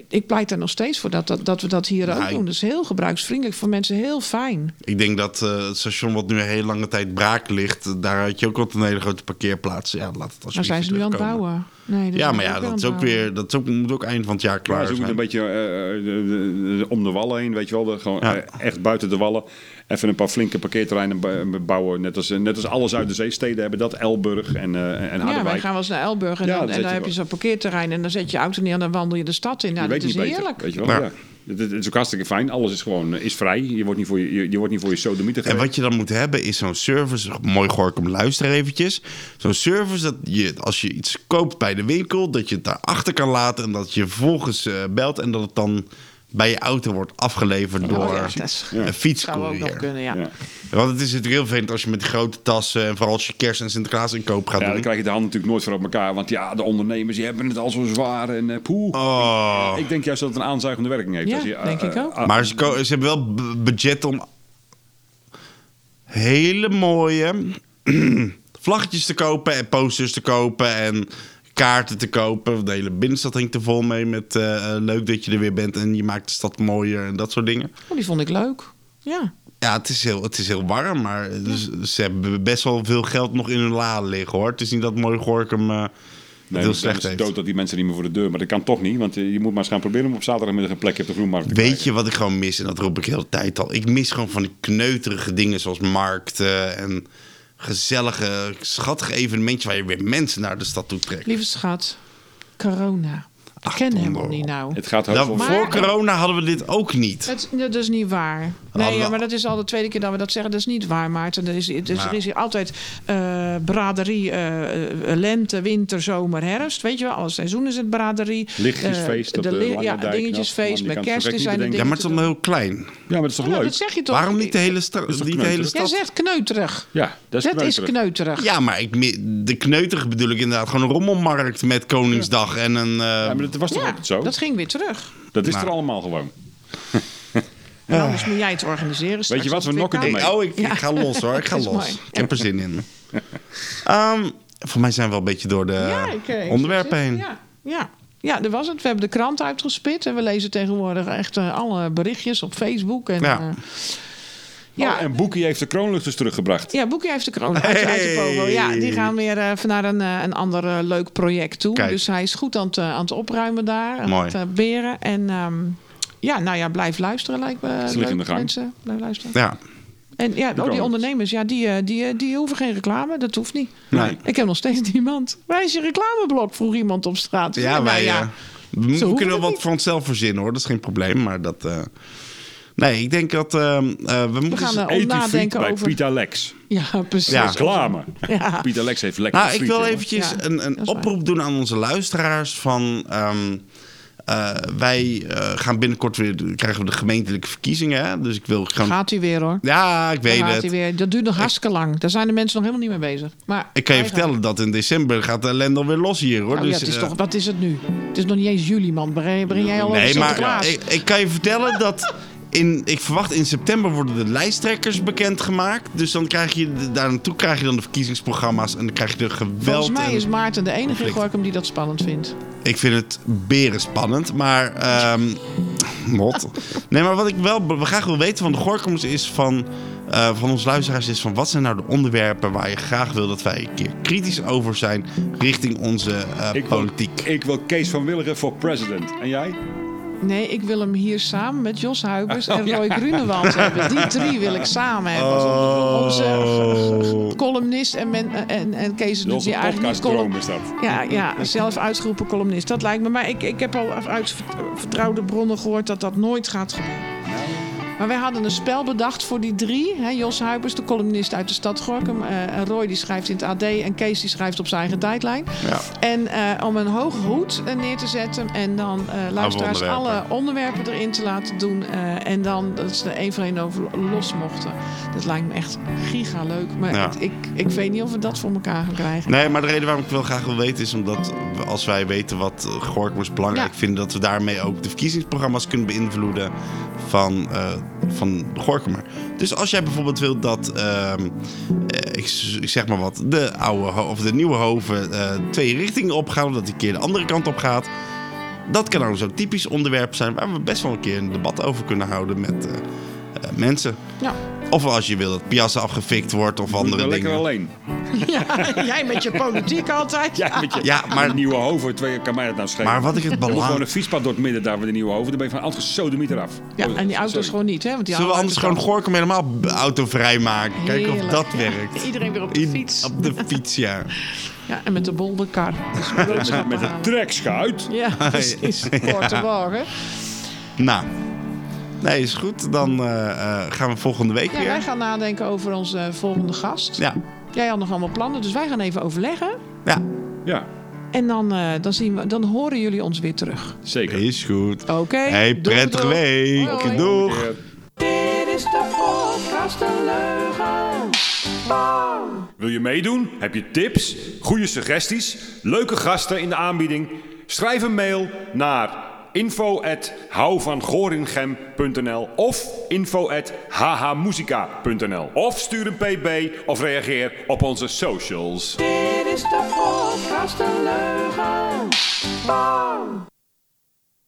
ik pleit er nog steeds voor dat, dat, dat we dat hier Nou, ook ik- doen. Dat is heel gebruiksvriendelijk voor mensen, heel fijn. Ik denk dat eh, het station wat nu een hele lange tijd braak ligt, daar had je ook wat een hele grote parkeerplaats. Ja, laat het Maar alsjeblieft zijn ze nu aan het bouwen? Nee, Ja, maar ja, dat is ook weer, dat is ook, moet ook eind van het jaar Ja, klaar ze moeten zijn. een beetje eh, eh, de- de- de- om de wallen heen, weet je wel. De, gewoon Ja. eh, echt buiten de wallen. Even een paar flinke parkeerterreinen bouwen. Net als, net als alle Zuiderzeesteden hebben dat. Elburg en, eh en Ja, wij Harderwijk. gaan wel eens naar Elburg en, Ja, dan, dan en zet daar je heb je zo'n parkeerterrein en dan zet je je auto neer en dan wandel je de stad in. Nou, je dat weet is niet beter, heerlijk. weet je wel. Ja. Ja. Het, het is ook hartstikke fijn. Alles is gewoon is vrij. Je wordt niet voor je, je, je wordt niet voor je sodomieten En wat je dan moet hebben is zo'n service. Mooi Gorkum, luister eventjes. Zo'n service dat je, als je iets koopt bij de winkel, dat je het daarachter kan laten en dat je vervolgens eh, belt en dat het dan bij je auto wordt afgeleverd door Oh ja, dat is- een Zou ook nog fietscourier. kunnen, ja. Ja. Want het is natuurlijk heel vervelend als je met die grote tassen en vooral als je kerst en Sinterklaas inkoop gaat Ja, dan doen. krijg je de hand natuurlijk nooit voor op elkaar. Want ja, de ondernemers die hebben het al zo zwaar. En eh, poeh. Oh. Ik denk juist dat het een aanzuigende werking heeft. Ja, Als je, eh, denk ik eh, ook. ah, Maar ze, ze hebben wel budget om hele mooie vlaggetjes te kopen en posters te kopen en kaarten te kopen. De hele binnenstad hangt er vol mee met eh, eh, leuk dat je er weer bent en je maakt de stad mooier en dat soort dingen. Oh, die vond ik leuk. Ja. Ja, het is heel, het is heel warm, maar dus, ze hebben best wel veel geld nog in hun la liggen hoor. Het is niet dat mooi Gorkum eh, het Nee, heel slecht is het heeft. dood dat die mensen niet meer voor de deur. Maar dat kan toch niet. Want je moet maar eens gaan proberen om op zaterdagmiddag een plekje op de Groenmarkt te Weet krijgen. je wat ik gewoon mis? En dat roep ik de hele tijd al. Ik mis gewoon van die kneuterige dingen zoals markten en gezellige, schattige evenementjes waar je weer mensen naar de stad toe trekt. Lieve schat, corona. Ik ken helemaal niet nou. Het gaat Nou, voor corona hadden we dit ook niet. Het, dat is niet waar. Nee, ja, maar dat is al de tweede keer dat we dat zeggen. Dat is niet waar, Maarten. Er is, dus er is hier altijd eh, braderie, eh, eh, lente, winter, zomer, herfst. Weet je wel, alle seizoenen is het braderie. Lichtjesfeest op de Ja, Dijk. dingetjesfeest. Je met het kerst zijn niet er Ja, dingen maar het is allemaal heel klein. Ja, maar dat is toch Nou, leuk? dat zeg je toch? Waarom niet de hele, is niet de hele kneuterig? Jij stad? zegt kneuterig. Ja, dat is Dat is kneuterig. kneuterig. Ja, maar ik, de kneuterig bedoel ik inderdaad gewoon een rommelmarkt met Koningsdag en een... eh, dat was toch Ja, altijd zo? dat ging weer terug. Dat is Maar- er allemaal gewoon. En anders moet jij het organiseren. straks je wat, we nokken ermee. oh, ik, ik ga los hoor. Ik ga los. mooi. Ik heb er zin in. Ehm, voor mij zijn we wel een beetje door de Ja, ik, eh, onderwerpen heen. Ja, ja. ja, dat was het. We hebben de krant uitgespit. En we lezen tegenwoordig echt eh, alle berichtjes op Facebook. En, Ja. ja. Ja. ja, en Boekie heeft de kroonluchters teruggebracht. ja, Boekie heeft de kroon uit, uit de pogo. Ja, die gaan weer eh, naar een, eh, een ander eh, leuk project toe. Kijk. Dus hij is goed aan het, aan het opruimen daar. Aan Mooi. het beren. En ehm, ja, nou ja, blijf luisteren lijkt me. liggen in de gang. Mensen, blijf luisteren. Ja. En ja, oh, die ondernemers, ja, die, eh, die, die hoeven geen reclame. Dat hoeft niet. Nee. Ik heb nog steeds niemand. Waar is je reclameblok? Vroeg iemand op straat. Ja, wij, ja. we, kunnen het wat niet. voor onszelf verzinnen hoor. Dat is geen probleem. Maar dat. Nee, ik denk dat. eh, eh, we moeten. We gaan nadenken bij over. Pieter Lex. Ja, precies. Ja. Reclame. Ja. Pieter Lex heeft lekker Nou, ik wil jongen. eventjes Ja, een, een waar. oproep doen aan onze luisteraars van... ehm, eh, wij eh, gaan binnenkort weer... krijgen we de gemeentelijke verkiezingen. Hè? Dus ik wil gewoon... Gaat hij weer hoor. Ja, ik weet Gaat hij het. weer. Dat duurt nog hartstikke lang. Daar zijn de mensen nog helemaal niet mee bezig. Maar Ik kan je gaan. vertellen dat in december gaat de ellende alweer los hier, hoor. Nou, dus, ja, het is toch, wat is het nu? Het is nog niet eens juli, man. Begin jij al over Nee, maar ik, ik kan je vertellen dat... In, ik verwacht in september worden de lijsttrekkers bekendgemaakt. Dus dan krijg je de- daar naartoe krijg je dan de verkiezingsprogramma's en dan krijg je de geweld. Volgens mij is Maarten de enige in conflict. Gorkum die dat spannend vindt. Ik vind het beren spannend, maar... ehm mot. Nee, maar wat ik wel be- graag wil weten van de Gorkums is van... eh, van onze luisteraars is van... wat zijn nou de onderwerpen waar je graag wil dat wij een keer kritisch over zijn... richting onze eh, Ik wil, politiek. ik wil Kees van Willigen voor president. En jij? Nee, ik wil hem hier samen met Jos Huibers en Oh, ja. Roy Grunewald hebben. Die drie wil ik samen hebben. Oh. Onze columnist en, men, en, en Kees doet die eigenlijk niet column. is dat. Ja, ja, zelf uitgeroepen columnist. Dat lijkt me. Maar ik, ik heb al uit vertrouwde bronnen gehoord dat dat nooit gaat gebeuren. Maar wij hadden een spel bedacht voor die drie. Hè, Jos Huibers, de columnist uit de stad Gorkum. en Roy die schrijft in het AD. En Kees die schrijft op zijn eigen tijdlijn. Ja. En eh, om een hoge hoed eh, neer te zetten. En dan luisteraars onderwerpen. alle onderwerpen erin te laten doen. en dan dat ze er één voor één over los mochten. Dat lijkt me echt giga leuk. Maar Ja. ik, ik, ik weet niet of we dat voor elkaar gaan krijgen. Nee, maar de reden waarom ik wel graag wil weten is omdat als wij weten wat Gorkums belangrijk Ja. vinden, dat we daarmee ook de verkiezingsprogramma's kunnen beïnvloeden van, eh van Gorkumer. Dus als jij bijvoorbeeld wilt dat, ehm, eh, ik, zeg maar wat, de oude of de nieuwe hoven eh, twee richtingen opgaan, of dat die keer de andere kant op gaat. Dat kan nou zo'n typisch onderwerp zijn waar we best wel een keer een debat over kunnen houden met mensen. Ja. Of als je wil dat Piazza afgefikt wordt of Doe andere dingen. lekker alleen. Ja, jij met je politiek altijd. Ja, met je, Ja, maar- de Nieuwe Hoven, twee, kan mij dat nou schelen. Maar wat ik het moet gewoon een fietspad door het midden daar bij de Nieuwe Hoven. Dan ben je van altijd gesodemiet eraf. Ja, Oh, en die auto's sorry. gewoon niet, hè? Want die Zullen we anders gewoon de Gorkum helemaal autovrij maken? Kijken of dat werkt. Iedereen weer op de In- fiets. Op de fiets, ja. Ja, en met de bolderkar. Dus we boodschappen Met een halen. trekschuit. Ja, precies. Korte wagen. Nou, nee, is goed. Dan eh, eh, gaan we volgende week Ja, weer. wij gaan nadenken over onze volgende gast. Ja, Jij had nog allemaal plannen, dus wij gaan even overleggen. ja. Ja, En dan, eh, dan, zien we, dan horen jullie ons weer terug. zeker. Is goed. Oké? Hey, prettige week. Hoi, hoi. Doeg. Eh, Dit is de podcast een leugen. Bam. Wil je meedoen? Heb je tips, goede suggesties, leuke gasten in de aanbieding? Schrijf een mail naar info@houvangorinchem.nl of info@hhmusica.nl of stuur een pb of reageer op onze socials. Dit is de podcast een leugen. Bam.